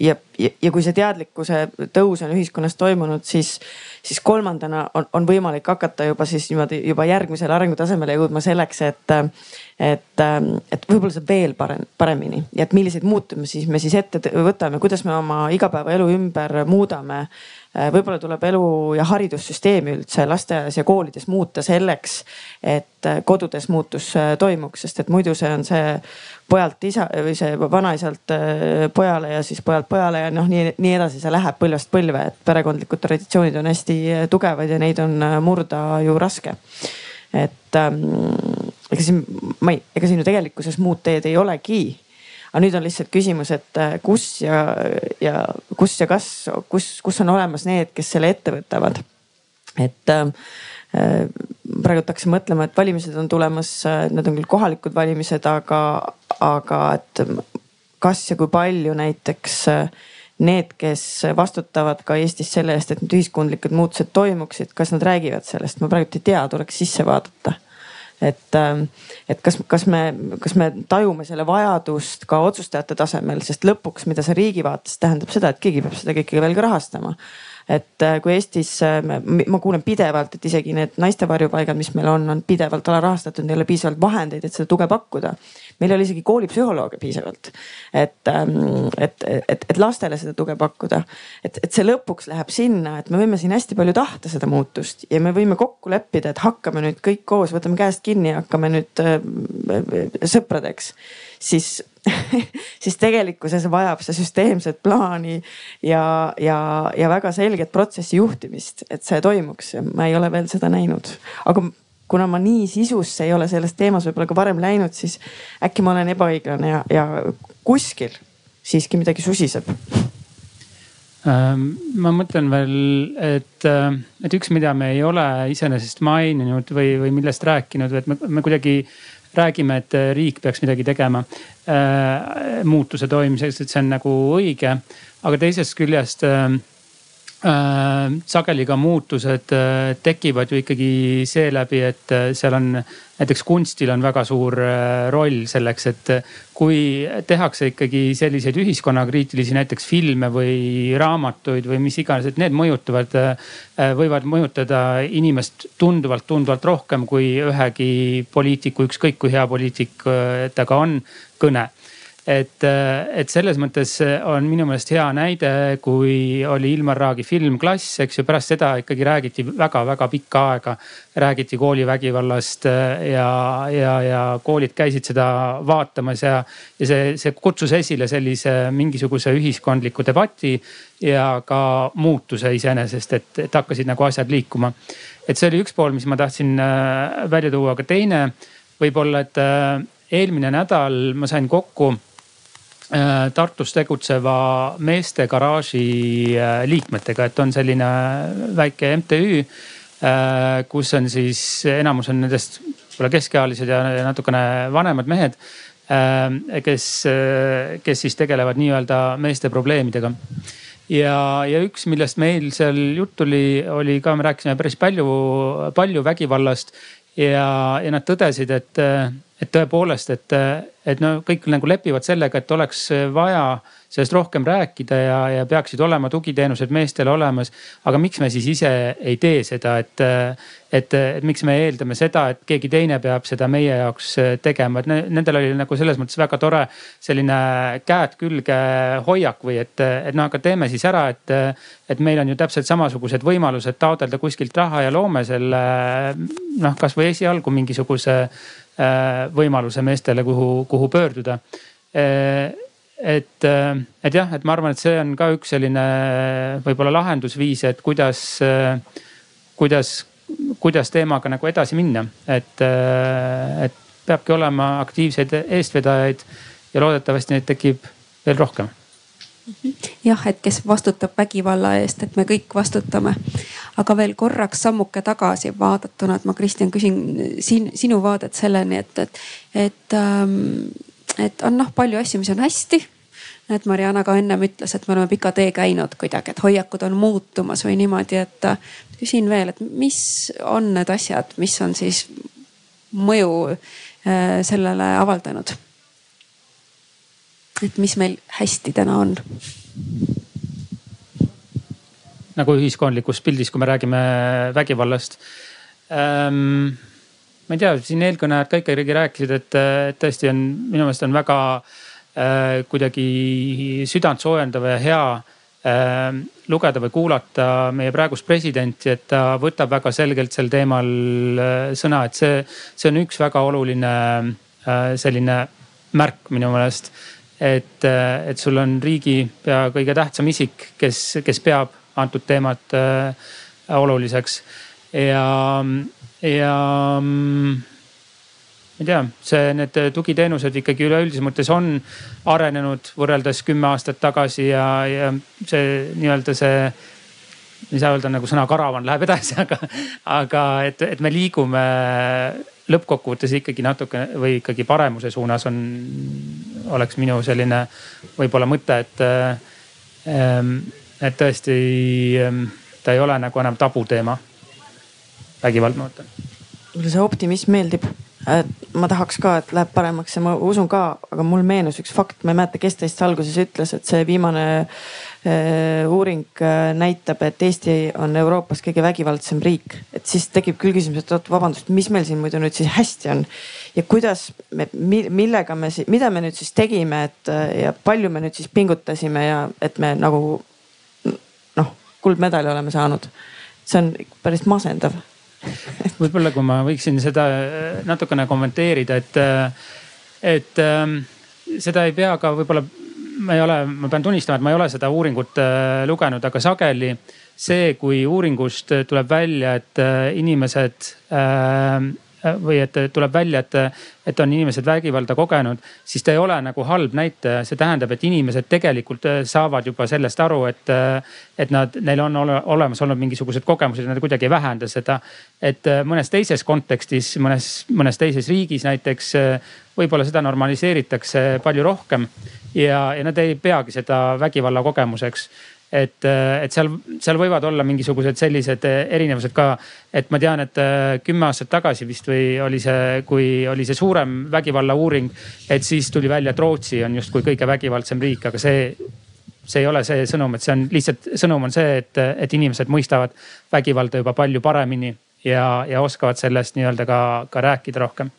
ja, ja, ja kui see teadlikkuse tõus on ühiskonnas toimunud, siis, siis kolmandana on, on võimalik hakata juba siis niimoodi juba järgmisele arengutasemele jõudma selleks, et, et, et võib-olla saab veel parem, paremini. Ja et milliseid muutumisi me siis ette võtame, kuidas me oma igapäevaelu ümber muudame. Äh, võib-olla tuleb elu ja haridussüsteemi üldse lasteaias ja koolides muuta selleks, et äh, kodudes muutus äh, toimuks, sest et muidu see on see pojalt isa või see vanaisalt pojale ja siis pojalt pojale ja noh, nii, nii edasi, see läheb põlvest põlve, et perekondlikud traditsioonid on hästi tugevad ja neid on murda ju raske. et ähm, ega siin, ma ei, ega siin ju tegelikkuses muud teed ei olegi aga nüüd on lihtsalt küsimus, et äh, kus ja, ja kus ja kas, kus, kus on olemas need, kes selle ette võtavad. et äh, praegu hakkasin mõtlema, et valimised on tulemas, äh, need on küll kohalikud valimised, aga, aga et kas ja kui palju näiteks need, kes vastutavad ka Eestis selle eest, et need ühiskondlikud muutused toimuksid, kas nad räägivad sellest, ma praegu ei tea, tuleks sisse vaadata. Et, ähm, et kas, kas me, kas me tajume selle vajadust ka otsustajate tasemel, sest lõpuks, mida see riigi vaates tähendab seda, et keegi peab seda kõike veel ka rahastama et äh, kui Eestis, äh, ma kuulen pidevalt, et isegi need naiste varjupaigad, mis meil on, on pidevalt alarahastatud, ei ole piisavalt vahendeid, et seda tuge pakkuda. meil ei ole isegi koolipsühholooge piisavalt, et, ähm, et, et, et lastele seda tuge pakkuda. et, et see lõpuks läheb sinna, et me võime siin hästi palju tahta seda muutust ja me võime kokku leppida, et hakkame nüüd kõik koos, võtame käest kinni ja hakkame nüüd äh, sõpradeks siis siis tegelikkuses vajab see süsteemset plaani ja, ja, ja väga selget protsessi juhtimist, et see toimuks. ma ei ole veel seda näinud, aga kuna ma nii sisusse ei ole selles teemas võib-olla ka varem läinud, siis äkki ma olen ebaõiglane ja, ja kuskil siiski midagi susiseb ähm, ma mõtlen veel, et, äh, et üks, mida me ei ole iseenesest maininud või, või millest rääkinud, et me, me kuidagi räägime, et äh, riik peaks midagi tegema äh, muutuse toimimiseks, et see on nagu õige. aga teisest küljest äh, sageli ka muutused äh, tekivad ju ikkagi seeläbi, et äh, seal on näiteks kunstil on väga suur äh, roll selleks, et kui tehakse ikkagi selliseid ühiskonnakriitilisi näiteks filme või raamatuid või mis iganes, et need mõjutavad, äh, võivad mõjutada inimest tunduvalt, tunduvalt rohkem kui ühegi poliitiku, ükskõik kui hea poliitik äh, ta ka on, kõne et, et selles mõttes on minu meelest hea näide, kui oli Ilmar Raagi film Klass, eks ju, pärast seda ikkagi räägiti väga-väga pikka aega. räägiti koolivägivallast ja, ja, ja koolid käisid seda vaatamas ja, ja see, see kutsus esile sellise mingisuguse ühiskondliku debati ja ka muutuse iseenesest, et, et hakkasid nagu asjad liikuma. et see oli üks pool, mis ma tahtsin äh, välja tuua, aga teine võib-olla, et äh, eelmine nädal ma sain kokku Äh, Tartus tegutseva meeste garaaži äh, liikmetega, et on selline väike MTÜ, äh, kus on siis enamus on nendest võib-olla keskealised ja natukene vanemad mehed. kes, kes siis tegelevad nii-öelda meeste probleemidega ja, ja üks, millest meil seal juttu oli, oli ka, me rääkisime päris palju, palju vägivallast ja, ja nad tõdesid, et, et tõepoolest, et, et no kõik nagu lepivad sellega, et oleks vaja sellest rohkem rääkida ja, ja peaksid olema tugiteenused meestele olemas. aga miks me siis ise ei tee seda, et, et, et miks me eeldame seda, et keegi teine peab seda meie jaoks tegema, et nendel oli nagu selles mõttes väga tore selline käed külge hoiak või et, et noh, aga teeme siis ära, et, et meil on ju täpselt samasugused võimalused taotleda kuskilt raha ja loome selle noh, kasvõi esialgu mingisuguse võimaluse meestele, kuhu, kuhu pöörduda. Äh, et, äh, et jah, et ma arvan, et see on ka üks selline võib-olla lahendusviis, et kuidas, äh, kuidas, kuidas teemaga nagu edasi minna, et, äh, et peabki olema aktiivseid eestvedajaid ja loodetavasti neid tekib veel rohkem jah, et kes vastutab vägivalla eest, et me kõik vastutame. aga veel korraks sammuke tagasi vaadatuna, et ma Kristjan küsin siin sinu vaadet selleni, et, et, et ähm, et on noh, palju asju, mis on hästi. et Mariana ka ennem ütles, et me oleme pika tee käinud kuidagi, et hoiakud on muutumas või niimoodi, et äh, küsin veel, et mis on need asjad, mis on siis mõju äh, sellele avaldanud? Et mis meil hästi täna on? nagu ühiskondlikus pildis, kui me räägime vägivallast ähm, ma ei tea, siin eelkõnelejad ka ikkagi rääkisid, et, tõesti on minu meelest on väga äh, kuidagi südantsoojendav ja hea äh, lugeda või kuulata meie praegust presidenti, et ta võtab väga selgelt sel teemal äh, sõna, et see, see on üks väga oluline äh, selline märk minu meelest. Et, äh, et sul on riigi pea kõige tähtsam isik, kes, kes peab antud teemat äh, oluliseks. Ja ja mm, ma ei tea, see, need tugiteenused ikkagi üleüldises mõttes on arenenud võrreldes kümme aastat tagasi ja, ja see nii-öelda see ei saa öelda nagu sõna karavan läheb edasi, aga, aga et, et me liigume lõppkokkuvõttes ikkagi natuke või ikkagi paremuse suunas on, oleks minu selline võib-olla mõte, et, ähm, et tõesti ähm, ta ei ole nagu enam tabuteema vägivald, ma mõtlen. mulle see optimism meeldib, ma tahaks ka, et läheb paremaks ja ma usun ka, aga mul meenus üks fakt, ma ei mäleta, kes teist alguses ütles, et see viimane uuring äh, näitab, et Eesti on Euroopas kõige vägivaldsem riik. et siis tekib küll küsimus, et oot, vabandust, mis meil siin muidu nüüd siis hästi on ja kuidas me, millega me, mida me nüüd siis tegime, et ja palju me nüüd siis pingutasime ja et me nagu noh, kuldmedali oleme saanud. see on päris masendav võib-olla, kui ma võiksin seda äh, natukene kommenteerida, et, äh, et ähm, seda ei pea ka võib-olla, ma ei ole, ma pean tunnistama, et ma ei ole seda uuringut äh, lugenud, aga sageli see, kui uuringust tuleb välja, et inimesed äh, või et tuleb välja, et, et on inimesed vägivalda kogenud, siis ta ei ole nagu halb näitaja. see tähendab, et inimesed tegelikult äh, saavad juba sellest aru, et, äh, et nad, neil on ole, olemas olnud mingisugused kogemused, nad kuidagi ei vähenda seda. et äh, mõnes teises kontekstis, mõnes, mõnes teises riigis näiteks võib-olla seda normaliseeritakse palju rohkem ja, ja nad ei peagi seda vägivalla kogemuseks et, äh, et seal, seal võivad olla mingisugused sellised äh, erinevused ka. et ma tean, et äh, kümme aastat tagasi vist või oli see, kui oli see suurem vägivallauuring, et siis tuli välja, et Rootsi on justkui kõige vägivaldsem riik, aga see see ei ole see sõnum, et see on lihtsalt, sõnum on see, et, et inimesed mõistavad vägivalda juba palju paremini ja, ja oskavad sellest nii-öelda ka, ka rääkida rohkem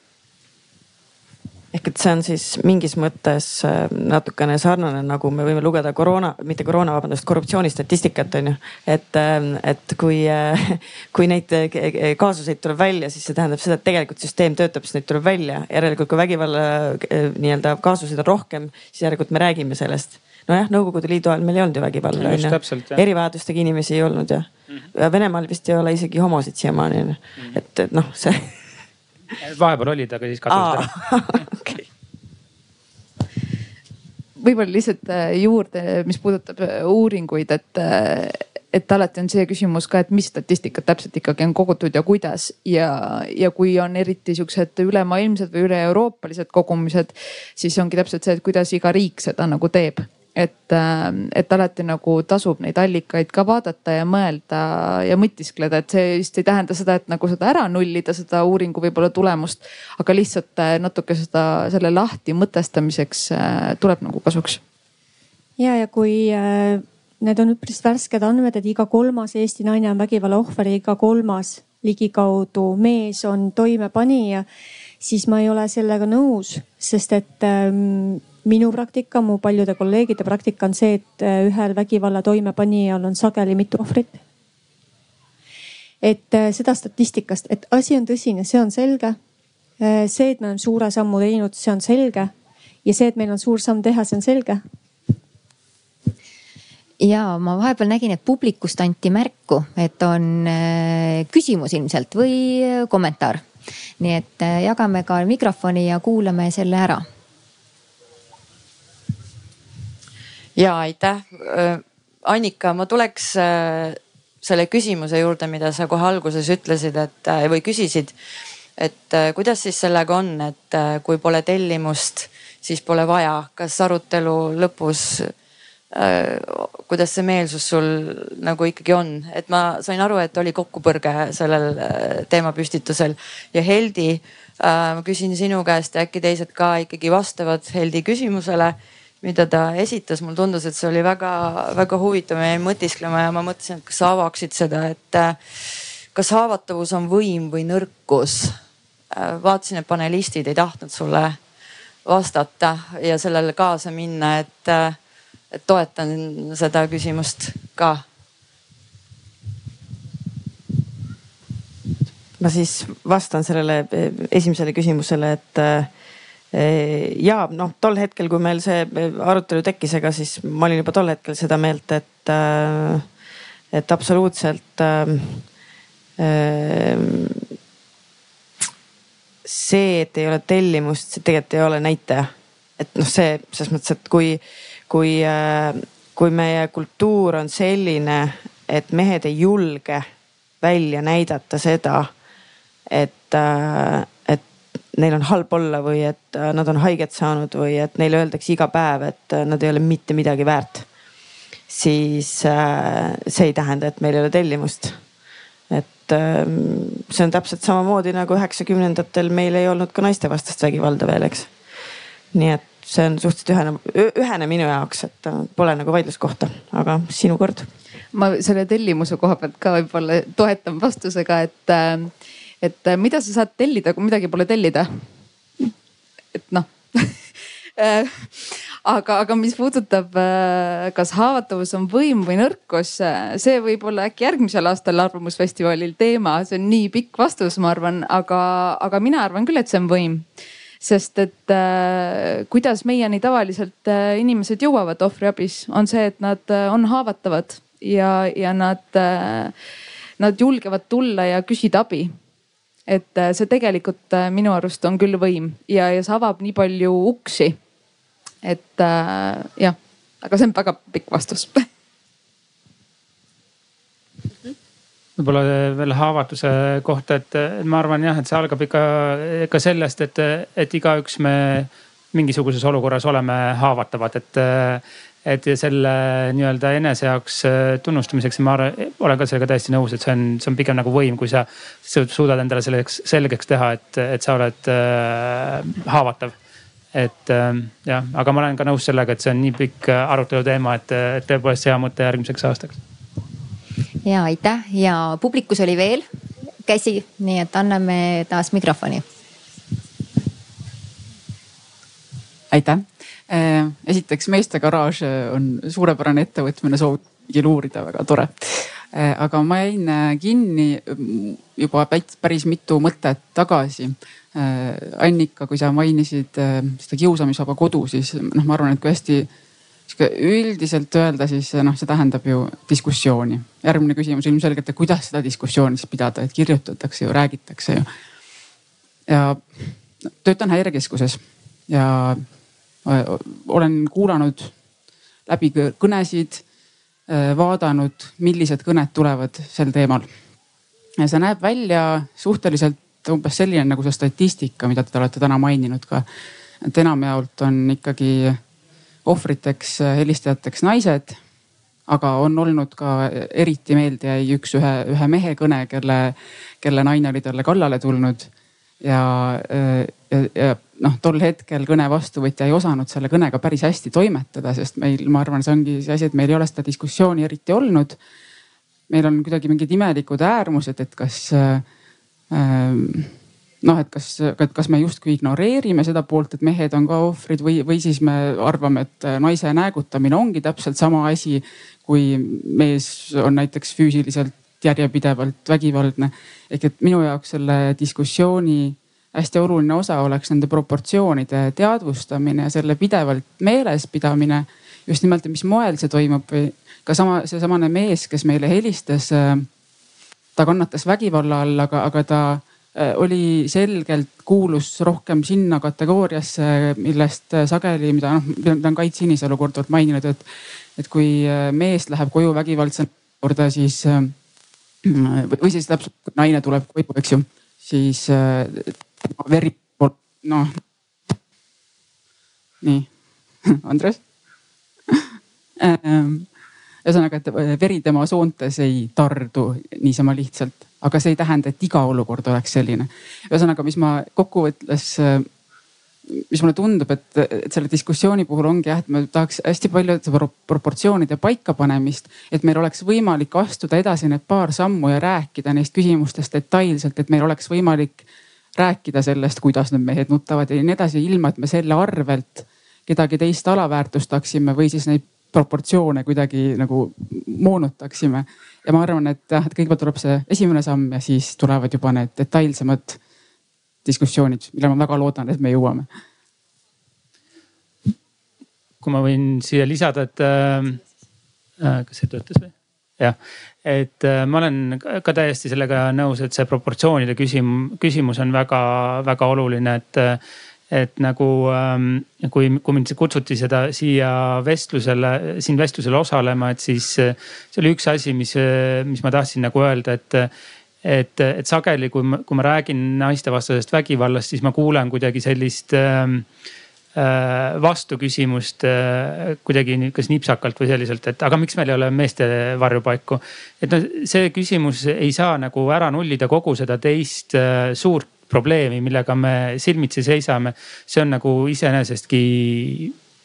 ehk et see on siis mingis mõttes äh, natukene sarnane, nagu me võime lugeda koroona, mitte koroona, vabandust, korruptsioonistatistikat on ju. et, äh, et kui, äh, kui neid kaasuseid tuleb välja, siis see tähendab seda, et tegelikult süsteem töötab, siis neid tuleb välja. järelikult kui vägivalla nii-öelda kaasuseid on rohkem, siis järelikult me räägime sellest. nojah, Nõukogude Liidu ajal meil ei olnud ju vägivalda on ju. erivajadustega inimesi ei olnud ja mm. -hmm. Venemaal vist ei ole isegi homosid siiamaani on ju. Mhm. et, et noh, see vahepeal olid, aga siis kadusid ära. okay. võib-olla lihtsalt äh, juurde, mis puudutab äh, uuringuid, et, äh, et alati on see küsimus ka, et mis statistikat täpselt ikkagi on kogutud ja kuidas. Ja, ja kui on eriti siuksed ülemaailmsed või üle-euroopalised kogumised, siis ongi täpselt see, et kuidas iga riik seda nagu teeb et, äh, et alati nagu tasub neid allikaid ka vaadata ja mõelda ja mõtiskleda, et see vist ei tähenda seda, et nagu seda ära nullida, seda uuringu võib-olla tulemust. aga lihtsalt äh, natuke seda, selle lahti mõtestamiseks äh, tuleb nagu kasuks. ja, ja kui need on üpris värsked andmed, et iga kolmas Eesti naine on vägivalla ohver ja iga kolmas ligikaudu mees on toimepanija, siis ma ei ole sellega nõus, sest et ähm, minu praktika, mu paljude kolleegide praktika on see, et äh, ühel vägivalla toimepanijal on sageli mitu ohvrit. et äh, seda statistikast, et asi on tõsine, see on selge. Äh, see, et me oleme suure sammu teinud, see on selge. ja see, et meil on suur samm teha, see on selge ja ma vahepeal nägin, et publikust anti märku, et on küsimus ilmselt või kommentaar. nii et jagame ka mikrofoni ja kuulame selle ära ja aitäh. Annika, ma tuleks selle küsimuse juurde, mida sa kohe alguses ütlesid, et või küsisid. et kuidas siis sellega on, et kui pole tellimust, siis pole vaja, kas arutelu lõpus kuidas see meelsus sul nagu ikkagi on, et ma sain aru, et oli kokkupõrge sellel teemapüstitusel ja Heldi, ma küsin sinu käest ja äkki teised ka ikkagi vastavad Heldi küsimusele mida ta esitas, mulle tundus, et see oli väga-väga huvitav, ma jäin mõtisklema ja ma mõtlesin, et kas sa avaksid seda, et äh, kas haavatavus on võim või nõrkus. Äh, vaatasin, et panelistid ei tahtnud sulle vastata ja sellele kaasa minna, et, äh, et toetan seda küsimust ka. ma siis vastan sellele esimesele küsimusele, et ja noh, tol hetkel, kui meil see arutelu tekkis, ega siis ma olin juba tol hetkel seda meelt, et, äh, et absoluutselt äh, see, et ei ole tellimust, see tegelikult ei ole näitaja. et noh, see selles mõttes, et kui, kui, äh, kui meie kultuur on selline, et mehed ei julge välja näidata seda, et neil on halb olla või et äh, nad on haiget saanud või et neile öeldakse iga päev, et äh, nad ei ole mitte midagi väärt. siis äh, see ei tähenda, et meil ei ole tellimust. et ähm, see on täpselt samamoodi nagu üheksakümnendatel meil ei olnud ka naistevastast vägivalda veel, eks. nii et see on suhteliselt ühene, ühene minu jaoks, et pole nagu vaidluskohta, aga sinu kord. ma selle tellimuse koha pealt ka võib-olla toetan vastusega, et, et äh, mida sa saad tellida, kui midagi pole tellida. et noh aga, aga mis puudutab, kas haavatavus on võim või nõrkus, see võib olla äkki järgmisel aastal Arvamusfestivalil teema, see on nii pikk vastus, ma arvan, aga, aga mina arvan küll, et see on võim sest et äh, kuidas meieni tavaliselt äh, inimesed jõuavad ohvriabis, on see, et nad äh, on haavatavad ja, ja nad äh,, nad julgevad tulla ja küsida abi. Et äh, see tegelikult äh, minu arust on küll võim ja, ja see avab nii palju uksi. et äh, jah, aga see on väga pikk vastus võib-olla veel haavatuse kohta, et ma arvan jah, et see algab ikka, ikka sellest, et, et igaüks me mingisuguses olukorras oleme haavatavad, et et selle nii-öelda enese jaoks tunnustamiseks ma arvan, olen ka sellega täiesti nõus, et see on, see on pigem nagu võim, kui sa, sa suudad endale selleks selgeks teha, et, et sa oled äh, haavatav. et äh, jah, aga ma olen ka nõus sellega, et see on nii pikk arutelu teema, et, et tõepoolest hea mõte järgmiseks aastaks ja aitäh ja publikus oli veel käsi, nii et anname taas mikrofoni. aitäh. Äh, esiteks Meeste Garaaž on suurepärane ettevõtmine, soovitan uurida, väga tore. Äh, aga ma jäin äh, kinni juba päris mitu mõtet tagasi. Annika, kui sa mainisid seda kiusamisvaba kodu, siis noh, ma arvan, et kui hästi sihuke üldiselt öelda, siis noh, see tähendab ju diskussiooni. järgmine küsimus ilmselgelt, et kuidas seda diskussiooni siis pidada, et kirjutatakse ju, räägitakse ju. ja töötan häirekeskuses ja olen kuulanud läbi kõnesid, vaadanud, millised kõned tulevad sel teemal. ja see näeb välja suhteliselt umbes selline nagu see statistika, mida te olete täna maininud ka. et enamjaolt on ikkagi ohvriteks, äh, helistajateks naised. aga on olnud ka eriti meelde jäi üks ühe, ühe mehe kõne, kelle, kelle naine oli talle kallale tulnud. ja, äh, ja, ja noh, tol hetkel kõne vastuvõtja ei osanud selle kõnega päris hästi toimetada, sest meil, ma arvan, see ongi see asi, et meil ei ole seda diskussiooni eriti olnud. meil on kuidagi mingid imelikud äärmused, et kas äh, noh, et kas, kas me justkui ignoreerime seda poolt, et mehed on ka ohvrid või, või siis me arvame, et naise näägutamine ongi täpselt sama asi, kui mees on näiteks füüsiliselt järjepidevalt vägivaldne. ehk et minu jaoks selle diskussiooni hästi oluline osa oleks nende proportsioonide teadvustamine ja selle pidevalt meeles pidamine. just nimelt, mis moel see toimub või ka sama, seesamane mees, kes meile helistas. ta kannatas vägivalla all, aga, aga ta Äh, oli selgelt, kuulus rohkem sinna kategooriasse, millest äh, sageli, mida noh, mida on Kait Sinisalu korduvalt maininud, et, et kui äh, mees läheb koju vägivaldselt korda, siis või siis täpselt naine tuleb koju, eks ju, siis veri, noh. nii, Andres ühesõnaga, et veri tema soontes ei tardu niisama lihtsalt aga see ei tähenda, et iga olukord oleks selline. ühesõnaga, mis ma kokkuvõttes, mis mulle tundub, et, et selle diskussiooni puhul ongi jah, et me tahaks hästi palju proportsioonide paikapanemist, et meil oleks võimalik astuda edasi need paar sammu ja rääkida neist küsimustest detailselt, et meil oleks võimalik rääkida sellest, kuidas need mehed nutavad ja nii edasi, ilma et me selle arvelt kedagi teist alaväärtustaksime või siis neid proportsioone kuidagi nagu moonutaksime ja ma arvan, et jah, et kõigepealt tuleb see esimene samm ja siis tulevad juba need detailsemad diskussioonid, millele ma väga loodan, et me jõuame. kui ma võin siia lisada, et äh, äh kas see töötas või? Jah, et äh, ma olen ka täiesti sellega nõus, et see proportsioonide küsimus, küsimus on väga-väga oluline, et äh, et nagu ähm, kui, kui mind kutsuti seda siia vestlusele, siin vestlusel osalema, et siis see oli üks asi, mis, mis ma tahtsin nagu öelda, et et, et sageli, kui ma, kui ma räägin naistevastasest vägivallast, siis ma kuulen kuidagi sellist ähm, vastuküsimust kuidagi kas nipsakalt või selliselt, et aga miks meil ei ole meeste varjupaiku. et noh, see küsimus ei saa nagu ära nullida kogu seda teist suurt probleemi, millega me silmitsi seisame. see on nagu iseenesestki,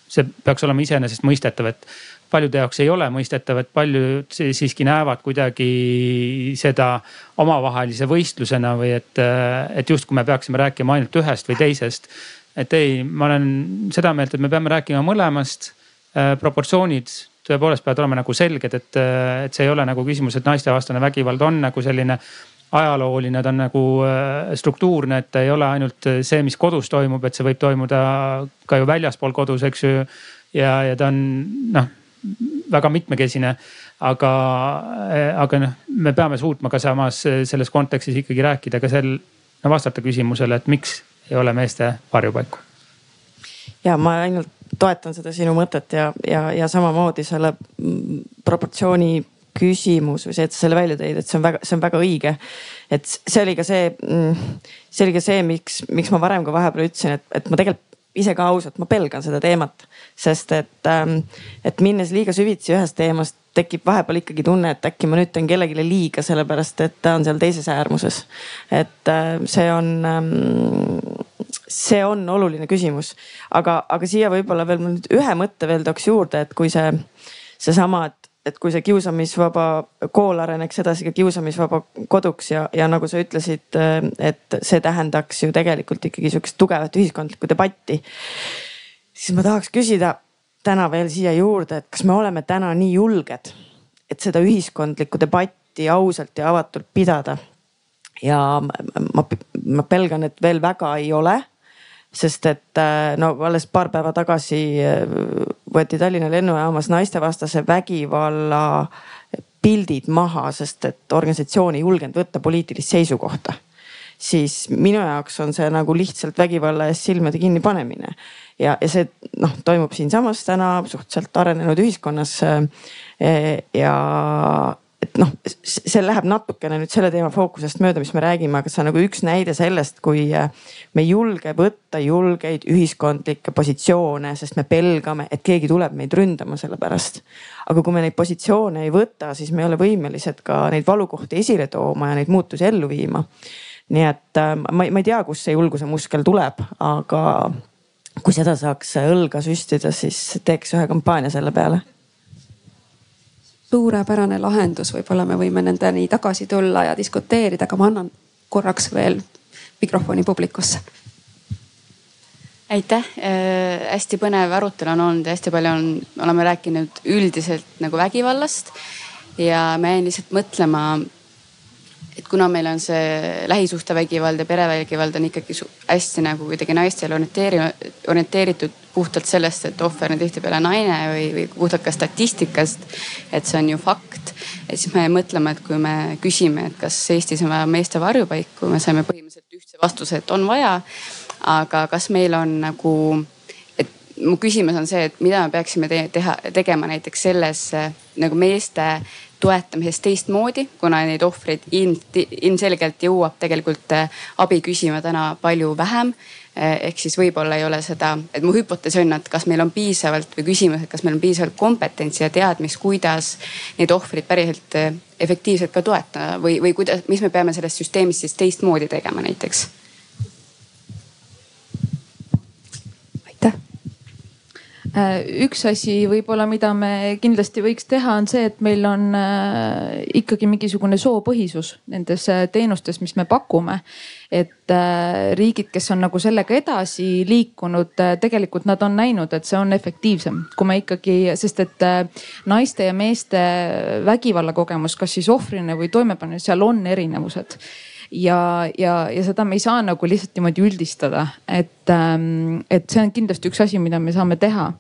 see peaks olema iseenesestmõistetav, et paljude jaoks ei ole mõistetav, et paljud siiski näevad kuidagi seda omavahelise võistlusena või et, et justkui me peaksime rääkima ainult ühest või teisest. Et ei, ma olen seda meelt, et me peame rääkima mõlemast. proportsioonid tõepoolest peavad olema nagu selged, et, et see ei ole nagu küsimus, et naistevastane vägivald on nagu selline ajalooline, ta on nagu struktuurne, et ta ei ole ainult see, mis kodus toimub, et see võib toimuda ka ju väljaspool kodus, eks ju. ja, ja ta on noh väga mitmekesine. aga, aga noh, me peame suutma ka samas selles kontekstis ikkagi rääkida ka sel, no vastata küsimusele, et miks ei ole meeste varjupaiku. ja ma ainult toetan seda sinu mõtet ja, ja, ja samamoodi selle proportsiooni küsimus või see, et sa selle välja tõid, et see on väga, see on väga õige. et see oli ka see, see oli ka see, miks, miks ma varem ka vahepeal ütlesin, et, et ma tegelikult ise ka ausalt, ma pelgan seda teemat, sest et, ähm, et minnes liiga süvitsi ühest teemast, tekib vahepeal ikkagi tunne, et äkki ma nüüd teen kellelegi liiga, sellepärast et ta on seal teises äärmuses. et äh, see on, ähm, see on oluline küsimus, aga, aga siia võib-olla veel ma nüüd ühe mõtte veel tooks juurde, et kui see, seesama, et et kui see kiusamisvaba kool areneks edasi ka kiusamisvaba koduks ja, ja nagu sa ütlesid, et see tähendaks ju tegelikult ikkagi sihukest tugevat ühiskondlikku debatti. siis ma tahaks küsida täna veel siia juurde, et kas me oleme täna nii julged, et seda ühiskondlikku debatti ausalt ja avatult pidada. ja ma, ma, pelgan, et veel väga ei ole sest et äh, no alles paar päeva tagasi äh, võeti Tallinna lennujaamas naistevastase vägivalla pildid maha, sest et organisatsioon ei julgenud võtta poliitilist seisukohta. siis minu jaoks on see nagu lihtsalt vägivalla eest silmade kinnipanemine ja, ja see noh, toimub siinsamas täna suhteliselt arenenud ühiskonnas. Äh, ja et noh, see läheb natukene nüüd selle teema fookusest mööda, mis me räägime, aga see on nagu üks näide sellest, kui äh, me ei julge võtta julgeid ühiskondlikke positsioone, sest me pelgame, et keegi tuleb meid ründama selle pärast. aga kui me neid positsioone ei võta, siis me ei ole võimelised ka neid valukohti esile tooma ja neid muutusi ellu viima. nii et äh, ma, ma ei tea, kust see julguse muskel tuleb, aga kui seda saaks õlga süstida, siis teeks ühe kampaania selle peale. Suurepärane lahendus, võib-olla me võime nendeni tagasi tulla ja diskuteerida, aga ma annan korraks veel mikrofoni publikusse. aitäh! Äh,, hästi põnev arutelu on olnud ja hästi palju on, oleme rääkinud üldiselt nagu vägivallast. Ja ma jäin lihtsalt mõtlema et kuna meil on see lähisuhtevägivald ja perevägivald on ikkagi hästi nagu kuidagi naistele orienteeritud puhtalt sellest, et ohver on tihtipeale naine või, või puhtalt ka statistikast. et see on ju fakt. et siis me mõtleme, et kui me küsime, et kas Eestis on vaja meeste varjupaiku, me saime põhimõtteliselt ühtse vastuse, et on vaja. aga kas meil on nagu et mu küsimus on see, et mida me peaksime te teha, tegema näiteks selles nagu meeste toetamisest teistmoodi, kuna neid ohvreid ilmselgelt jõuab tegelikult äh, abi küsima täna palju vähem. Äh, ehk siis võib-olla ei ole seda, et mu hüpotees on, et kas meil on piisavalt või küsimus, et kas meil on piisavalt kompetentsi ja teadmist, kuidas neid ohvreid päriselt äh, efektiivselt ka toetada või, või kuidas, mis me peame sellest süsteemist siis teistmoodi tegema näiteks üks asi võib-olla, mida me kindlasti võiks teha, on see, et meil on äh, ikkagi mingisugune soopõhisus nendes äh, teenustes, mis me pakume. et riigid, kes on nagu sellega edasi liikunud, tegelikult nad on näinud, et see on efektiivsem, kui me ikkagi, sest et naiste ja meeste vägivallakogemus, kas siis ohvrina või toimepanijana, seal on erinevused ja, ja, ja seda me ei saa nagu lihtsalt niimoodi üldistada, et, ähm, et see on kindlasti üks asi, mida me saame teha.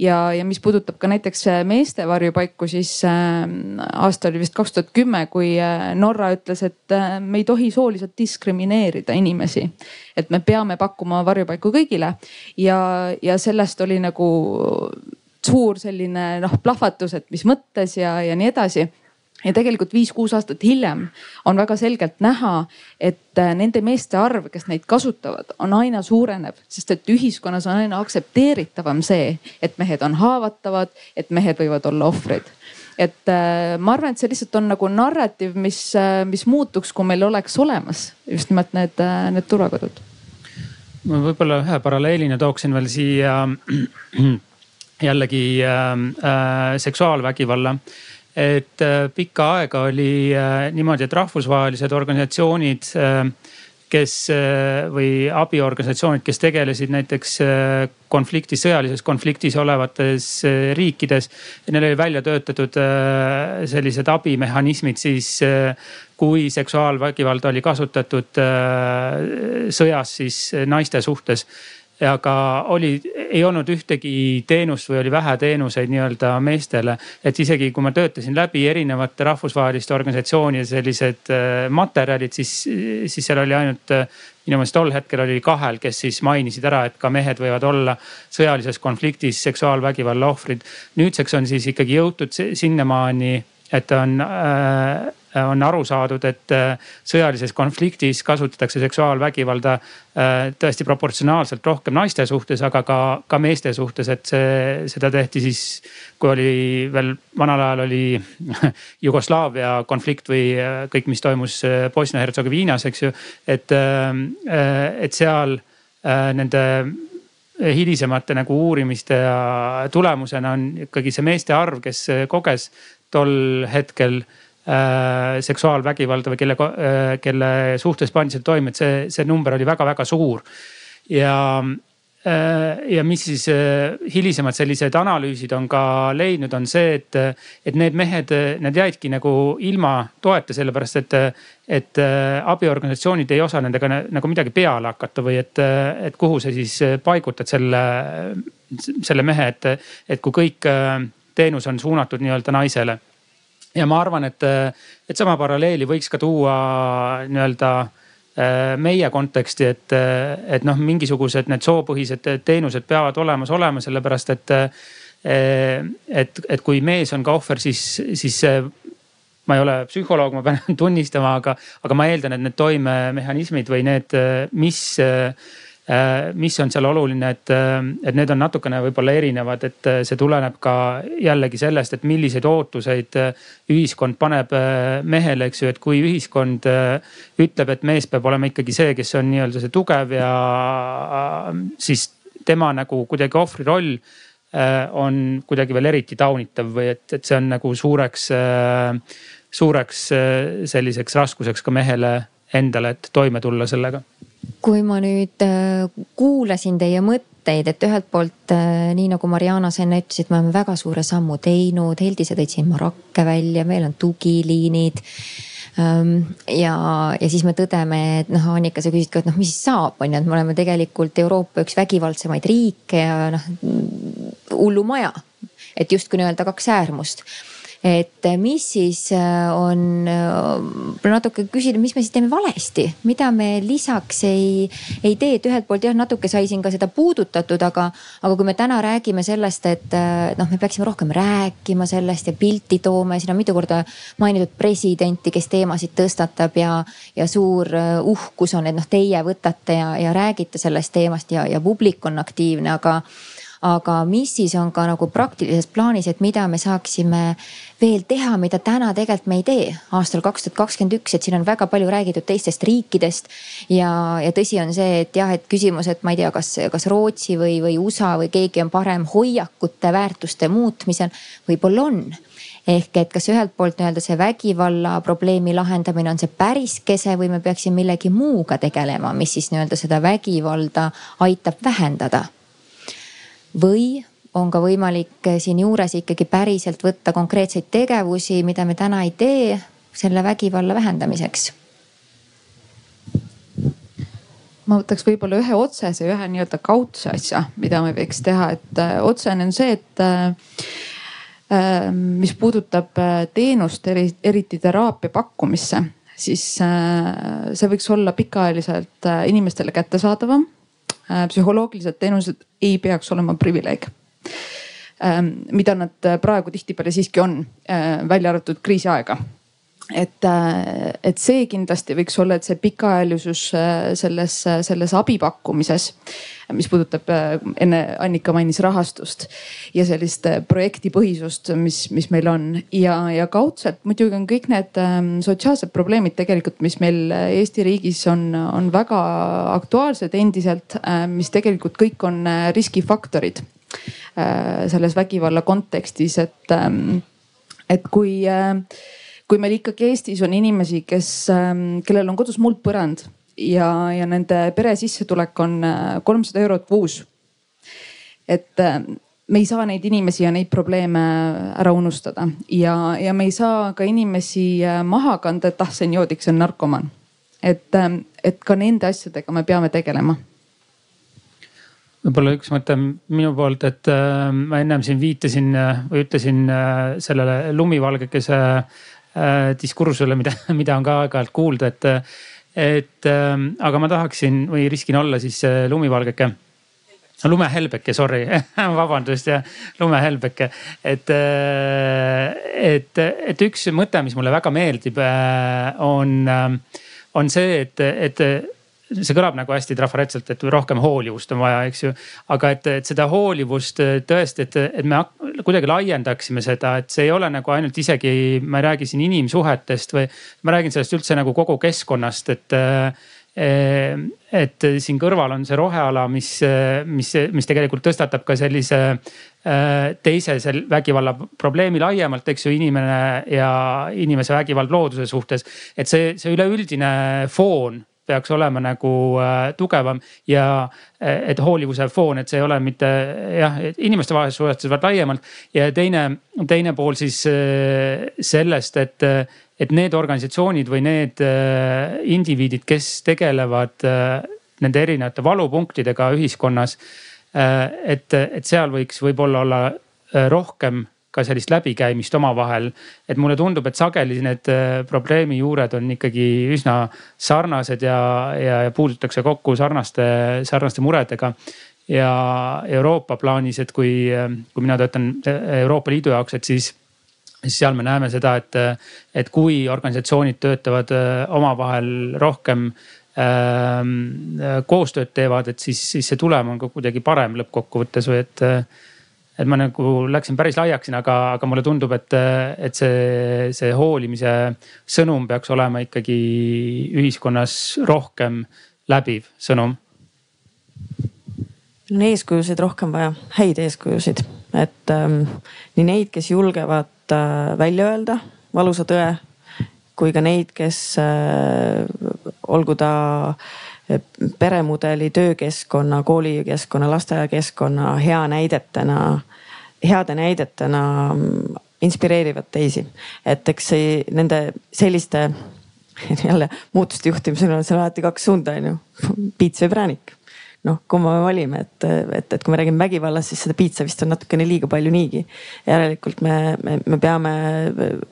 Ja, ja mis puudutab ka näiteks äh, meeste varjupaiku, siis äh, aasta oli vist kaks tuhat kümme, kui äh, Norra ütles, et äh, me ei tohi sooliselt diskrimineerida inimesi. et me peame pakkuma varjupaiku kõigile. Ja, ja sellest oli nagu suur selline noh plahvatus, et mis mõttes ja, ja nii edasi ja tegelikult viis-kuus aastat hiljem on väga selgelt näha, et äh, nende meeste arv, kes neid kasutavad, on aina suurenev, sest et ühiskonnas on aina aktsepteeritavam see, et mehed on haavatavad, et mehed võivad olla ohvrid et äh, ma arvan, et see lihtsalt on nagu narratiiv, mis, äh, mis muutuks, kui meil oleks olemas just nimelt need, need turvakodud. ma võib-olla ühe paralleelina tooksin veel siia jällegi äh, seksuaalvägivalla et äh, pikka aega oli äh, niimoodi, et rahvusvahelised organisatsioonid, äh, kes või abiorganisatsioonid, kes tegelesid näiteks konfliktis, sõjalises konfliktis olevates riikides. Neil oli välja töötatud sellised abimehhanismid siis, kui seksuaalvägivalda oli kasutatud sõjas siis naiste suhtes aga oli, ei olnud ühtegi teenust või oli vähe teenuseid nii-öelda meestele. et isegi kui ma töötasin läbi erinevate rahvusvaheliste organisatsioonide sellised äh, materjalid, siis, siis seal oli ainult äh, minu meelest tol hetkel oli kahel, kes siis mainisid ära, et ka mehed võivad olla sõjalises konfliktis seksuaalvägivalla ohvrid. nüüdseks on siis ikkagi jõutud sinnamaani, et on äh, on aru saadud, et äh, sõjalises konfliktis kasutatakse seksuaalvägivalda äh, tõesti proportsionaalselt rohkem naiste suhtes, aga ka, ka meeste suhtes, et see, seda tehti siis, kui oli veel vanal ajal oli Jugoslaavia konflikt või kõik, mis toimus Bosnia-Hertsegoviinas, eks ju. et, et seal nende hilisemate nagu uurimiste tulemusena on ikkagi see meeste arv, kes koges tol hetkel äh, seksuaalvägivalda või kelle, äh, kelle suhtes pandi see toime, et see, see number oli väga-väga suur. ja, äh, ja mis siis äh, hilisemad sellised analüüsid on ka leidnud, on see, et, et need mehed, need jäidki nagu ilma toeta, sellepärast et, et abiorganisatsioonid ei osa nendega nagu midagi peale hakata või et, et kuhu sa siis paigutad selle, selle mehe, et, et kui kõik teenus on suunatud nii-öelda naisele ja ma arvan, et, et sama paralleeli võiks ka tuua nii-öelda äh, meie konteksti, et, et noh, mingisugused need soopõhised teenused peavad olemas olema, sellepärast et, äh, et, et kui mees on ka ohver, siis, siis see ma ei ole psühholoog, ma pean tunnistama, aga, aga ma eeldan, et need toimemehhanismid või need, mis Äh, mis on seal oluline, et, äh, et need on natukene võib-olla erinevad, et äh, see tuleneb ka jällegi sellest, et milliseid ootuseid ühiskond paneb mehele, eks ju, et kui ühiskond ütleb, et mees peab olema ikkagi see, kes on nii-öelda see tugev ja siis tema nagu kuidagi ohvri roll on kuidagi veel eriti taunitav või et, et see on nagu suureks, suureks selliseks raskuseks ka mehele endale, et toime tulla sellega kui ma nüüd äh, kuulasin teie mõtteid, et ühelt poolt äh, nii nagu Mariana sa enne ütlesid, me oleme väga suure sammu teinud, Heldi, sa tõid siin Marakke välja, meil on tugiliinid ähm, ja, ja siis me tõdeme, et noh, Annika, sa küsid ka, et noh, mis siis saab, on ju, et me oleme tegelikult Euroopa üks vägivaldsemaid riike ja noh hullumaja. et justkui nii-öelda kaks äärmust et mis siis äh, on, äh, natuke küsida, mis me siis teeme valesti, mida me lisaks ei, ei tee, et ühelt poolt jah, natuke sai siin ka seda puudutatud, aga, aga kui me täna räägime sellest, et noh, me peaksime rohkem rääkima sellest ja pilti tooma ja siin on mitu korda mainitud presidenti, kes teemasid tõstatab ja, ja suur uhkus on, et noh, teie võtate ja, ja räägite sellest teemast ja, ja publik on aktiivne, aga aga mis siis on ka nagu praktilises plaanis, et mida me saaksime veel teha, mida täna tegelikult me ei tee aastal kaks tuhat kakskümmend üks, et siin on väga palju räägitud teistest riikidest. ja, ja tõsi on see, et jah, et küsimus, et ma ei tea, kas, kas Rootsi või, või USA või keegi on parem hoiakute, väärtuste muutmisel, võib-olla on ehk et kas ühelt poolt nii-öelda see vägivalla probleemi lahendamine on see päris kese või me peaksime millegi muuga tegelema, mis siis nii-öelda seda vägivalda aitab vähendada või on ka võimalik siinjuures ikkagi päriselt võtta konkreetseid tegevusi, mida me täna ei tee selle vägivalla vähendamiseks? Ma võtaks võib-olla ühe otsese ühe nii-öelda kaudse asja, mida me võiks teha, et äh, otsene on see, et äh mis puudutab teenust, eriti teraapia pakkumisse, siis see võiks olla pikaajaliselt inimestele kättesaadavam psühholoogilised teenused ei peaks olema privileeg. Ähm, mida nad praegu tihtipeale siiski on, välja arvatud kriisiaega et, et see kindlasti võiks olla, et see pikaajalisus selles, selles abi pakkumises mis puudutab, äh, enne Annika mainis rahastust ja sellist äh, projektipõhisust, mis, mis meil on. Ja, ja kaudselt muidugi on kõik need ähm, sotsiaalsed probleemid tegelikult, mis meil äh, Eesti riigis on, on väga aktuaalsed endiselt, mis tegelikult kõik on riskifaktorid selles vägivalla kontekstis, et, ähm, et kui kui meil ikkagi Eestis on inimesi, kes, ähm, kellel on kodus muldpõrand ja, ja nende pere sissetulek on äh, kolmsada eurot kuus. et äh, me ei saa neid inimesi ja neid probleeme ära unustada ja, ja me ei saa ka inimesi äh, maha kanda, et ah, see on joodik, see on narkomaan. et, et ka nende asjadega me peame tegelema võib-olla üks mõte minu poolt, et äh, ma ennem siin viitasin või ütlesin sellele lumivalgekese äh, diskursusele, mida, mida on ka aeg-ajalt kuulda, et et äh, aga ma tahaksin või riskin olla siis äh, lumivalgeke. Lumehelbeke, sorry. Vabandust ja lumehelbeke. et, äh, et, et üks mõte, mis mulle väga meeldib, äh, on, on see, et, et see kõlab nagu hästi trafaretselt, et rohkem hoolivust on vaja, eks ju. aga et, et seda hoolivust tõesti, et, et me kuidagi laiendaksime seda, et see ei ole nagu ainult isegi, ma ei räägi siin inimsuhetest või ma räägin sellest üldse nagu kogu keskkonnast, et et siin kõrval on see roheala, mis, mis, mis tegelikult tõstatab ka sellise teise sel vägivalla probleemi laiemalt, eks ju, inimene ja inimese vägivald looduse suhtes. et see, see üleüldine foon peaks olema nagu äh, tugevam ja äh, et hoolivuse foon, et see ei ole mitte jah, inimestevahelises suhetes, vaid laiemalt. ja teine, teine pool siis äh, sellest, et, et need organisatsioonid või need äh, indiviidid, kes tegelevad äh, nende erinevate valupunktidega ühiskonnas. Äh, et, et seal võiks võib-olla olla rohkem ka sellist läbikäimist omavahel. et mulle tundub, et sageli need äh, probleemi juured on ikkagi üsna sarnased ja, ja, ja puututakse kokku sarnaste, sarnaste muredega. ja Euroopa plaanis, et kui, kui mina töötan Euroopa Liidu jaoks, et siis seal me näeme seda, et, et kui organisatsioonid töötavad äh, omavahel rohkem ähm, koostööd teevad, et siis, siis see tulem on ka kuidagi parem lõppkokkuvõttes või et et ma nagu läksin päris laiaks siin, aga, aga mulle tundub, et, et see, see hoolimise sõnum peaks olema ikkagi ühiskonnas rohkem läbiv sõnum. on eeskujusid rohkem vaja, häid eeskujusid, et ähm, nii neid, kes julgevad äh, välja öelda valusa tõe, kui ka neid, kes äh, olgu ta äh, peremudeli, töökeskkonna, koolikeskkonna, lasteaiakeskkonna hea näidetena, heade näidetena inspireerivad teisi. et eks see nende selliste jälle muutuste juhtimisel on seal alati kaks suunda, on ju, piits või präänik noh, kumma me valime, et, et, et kui me räägime vägivallast, siis seda piitsa vist on natukene liiga palju niigi. järelikult me, me, me peame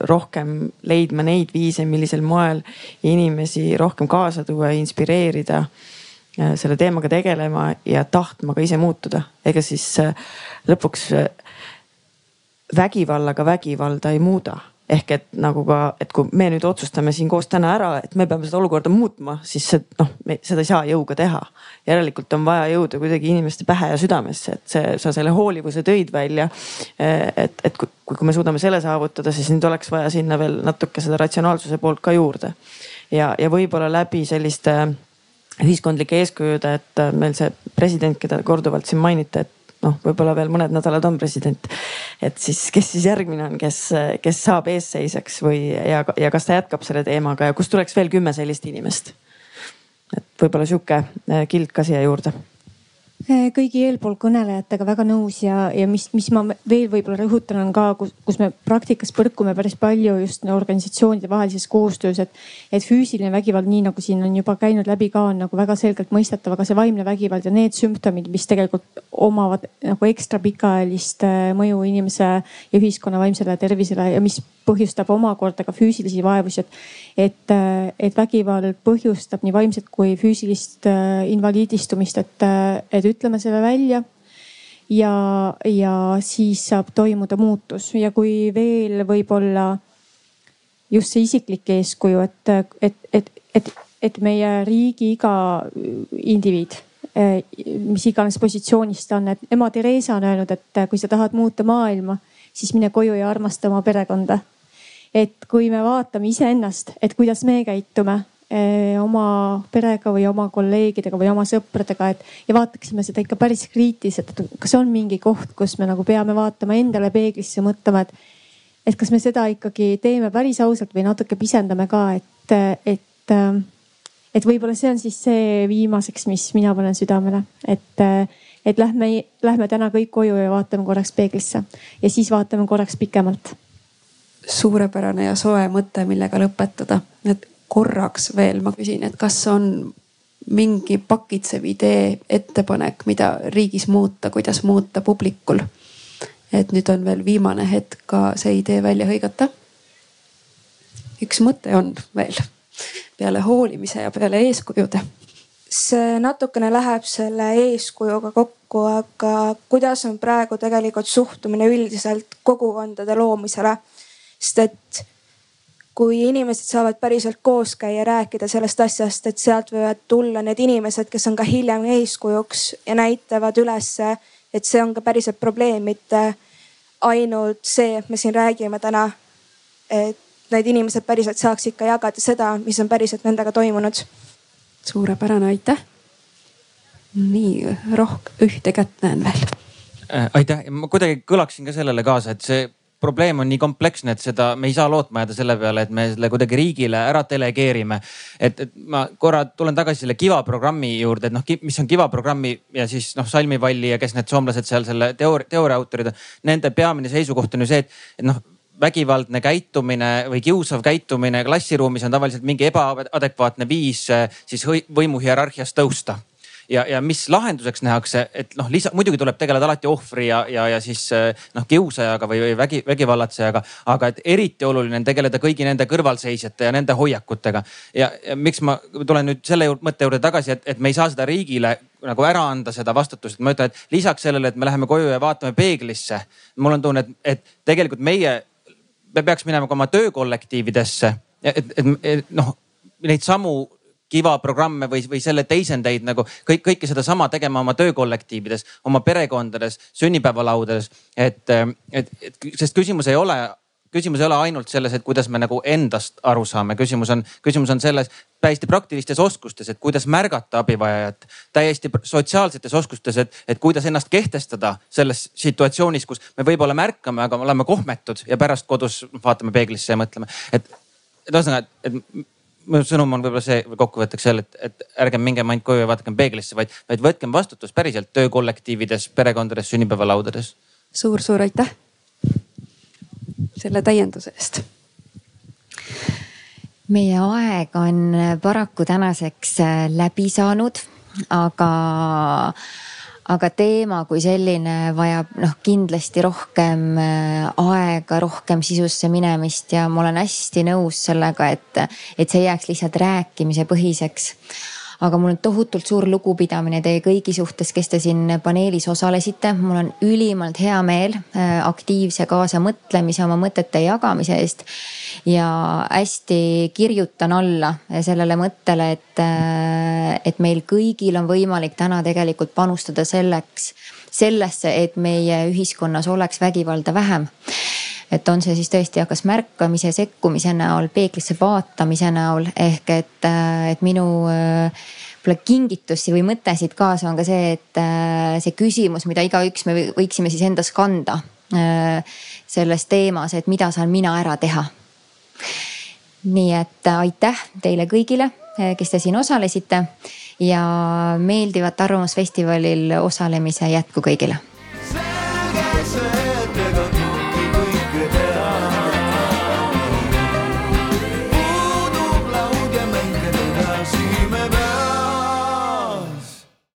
rohkem leidma neid viise, millisel moel inimesi rohkem kaasa tuua ja inspireerida äh, selle teemaga tegelema ja tahtma ka ise muutuda. ega siis äh, lõpuks äh, vägivallaga vägivalda ei muuda ehk et nagu ka, et kui me nüüd otsustame siin koos täna ära, et me peame seda olukorda muutma, siis see noh, seda ei saa jõuga teha. järelikult on vaja jõuda kuidagi inimeste pähe ja südamesse, et see, sa selle hoolivuse tõid välja. et, et kui, kui me suudame selle saavutada, siis nüüd oleks vaja sinna veel natuke seda ratsionaalsuse poolt ka juurde. ja, ja võib-olla läbi selliste ühiskondlike eeskujude, et meil see president, keda korduvalt siin mainiti, et noh, võib-olla veel mõned nädalad on president. et siis, kes siis järgmine on, kes, kes saab eesseisjaks või, ja, ja kas ta jätkab selle teemaga ja kust tuleks veel kümme sellist inimest? et võib-olla sihuke eh, kild ka siia juurde kõigi eelpool kõnelejatega väga nõus ja, ja mis, mis ma veel võib-olla rõhutan, on ka, kus, kus me praktikas põrkume päris palju just organisatsioonide vahelises koostöös, et. et füüsiline vägivald, nii nagu siin on juba käinud läbi ka, on nagu väga selgelt mõistetav, aga see vaimne vägivald ja need sümptomid, mis tegelikult omavad nagu ekstra pikaajalist eh, mõju inimese ja ühiskonna vaimsele tervisele ja mis põhjustab omakorda ka füüsilisi vaevusi, et. Et, eh, et vägivald põhjustab nii vaimset kui füüsilist invaliidistumist, et, et ütleme selle välja. ja, ja siis saab toimuda muutus ja kui veel võib-olla just see isiklik eeskuju, et, et, et, et, et meie riigi iga indiviid mis iganes positsioonis ta on, et ema Theresa on öelnud, et kui sa tahad muuta maailma, siis mine koju ja armasta oma perekonda. Et kui me vaatame iseennast, et kuidas me käitume eh, oma perega või oma kolleegidega või oma sõpradega, et ja vaataksime seda ikka päris kriitiliselt, et kas on mingi koht, kus me nagu peame vaatama endale peeglisse, mõtlema, et, et kas me seda ikkagi teeme päris ausalt või natuke pisendame ka, et, et et võib-olla see on siis see viimaseks, mis mina panen südamele, et, et lähme, lähme täna kõik koju ja vaatame korraks peeglisse ja siis vaatame korraks pikemalt. Suurepärane ja soe mõte, millega lõpetada, et korraks veel ma küsin, et kas on mingi pakitsev idee, ettepanek, mida riigis muuta, kuidas muuta publikul. et nüüd on veel viimane hetk ka see idee välja hõigata. üks mõte on veel peale hoolimise ja peale eeskujude? see natukene läheb selle eeskujuga kokku, aga kuidas on praegu tegelikult suhtumine üldiselt kogukondade loomisele? Sest et kui inimesed saavad päriselt koos käia, rääkida sellest asjast, et sealt võivad tulla need inimesed, kes on ka hiljem eeskujuks ja näitavad ülesse, et see on ka päriselt probleem, mitte ainult see, et me siin räägime täna. et need inimesed päriselt saaksid ka jagada seda, mis on päriselt nendega toimunud. suurepärane, aitäh. nii rohkem, ühte kätt näen veel. Äh, aitäh, ma kuidagi kõlaksin ka sellele kaasa, et see probleem on nii kompleksne, et seda me ei saa lootma jääda selle peale, et me selle kuidagi riigile ära delegeerime. et, et ma korra tulen tagasi selle Kiva programmi juurde, et noh, mis on Kiva programmi ja siis noh, Salmi Valli ja kes need soomlased seal selle teooria, teooria autorid on. Nende peamine seisukoht on ju see, et, et noh vägivaldne käitumine või kiusav käitumine klassiruumis on tavaliselt mingi ebaadekvaatne viis eh, siis võimu hierarhias tõusta ja, ja mis lahenduseks nähakse, et noh, lisa, muidugi tuleb tegeleda alati ohvri ja, ja, ja siis eh, noh, kiusajaga või, või vägi, vägivallatsejaga. aga et eriti oluline on tegeleda kõigi nende kõrvalseisjate ja nende hoiakutega. ja, miks ma tulen nüüd selle juurde, mõtte juurde tagasi, et, et me ei saa seda riigile nagu ära anda seda vastutust, et ma ütlen, et lisaks sellele, et me läheme koju ja vaatame peeglisse. mul on tunne, et, et tegelikult meie me peaks minema ka oma töökollektiividesse, et, et, et noh, neid samu Kiva programme või, või selle teisendeid nagu kõik, kõike sedasama tegema oma töökollektiivides, oma perekondades, sünnipäevalaudades. et, et, et sest küsimus ei ole küsimus ei ole ainult selles, et kuidas me nagu endast aru saame, küsimus on, küsimus on selles täiesti praktilistes oskustes, et kuidas märgata abivajajat. täiesti sotsiaalsetes oskustes, et, et kuidas ennast kehtestada selles situatsioonis, kus me võib-olla märkame, aga oleme kohmetud ja pärast kodus vaatame peeglisse ja mõtleme, et, et ühesõnaga, et minu sõnum on võib-olla see kokkuvõtteks selle, et, et ärgem mingem ainult koju ja vaadakem peeglisse, vaid, vaid võtkem vastutust päriselt töökollektiivides, perekondades, sünnipäevalaudades suur,. suur-suur aitäh selle täienduse eest. meie aeg on paraku tänaseks äh, läbi saanud, aga, aga teema kui selline vajab noh, kindlasti rohkem äh, aega, rohkem sisusse minemist ja ma olen hästi nõus sellega, et, et see ei jääks lihtsalt rääkimise põhiseks aga mul on tohutult suur lugupidamine teie kõigi suhtes, kes te siin paneelis osalesite. mul on ülimalt hea meel äh, aktiivse kaasamõtlemise, oma mõtete jagamise eest. ja hästi kirjutan alla sellele mõttele, et, äh, et meil kõigil on võimalik täna tegelikult panustada selleks, sellesse, et meie ühiskonnas oleks vägivalda vähem et on see siis tõesti kas märkamise, sekkumise näol, peeglisse vaatamise näol ehk et, äh, et minu äh, võib-olla kingitusi või mõte siit kaasa on ka see, et äh, see küsimus, mida igaüks me võiksime siis endas kanda selles teemas, et mida saan mina ära teha. nii et aitäh teile kõigile, kes te siin osalesite ja meeldivat Arvamusfestivalil osalemise jätku kõigile. selge see.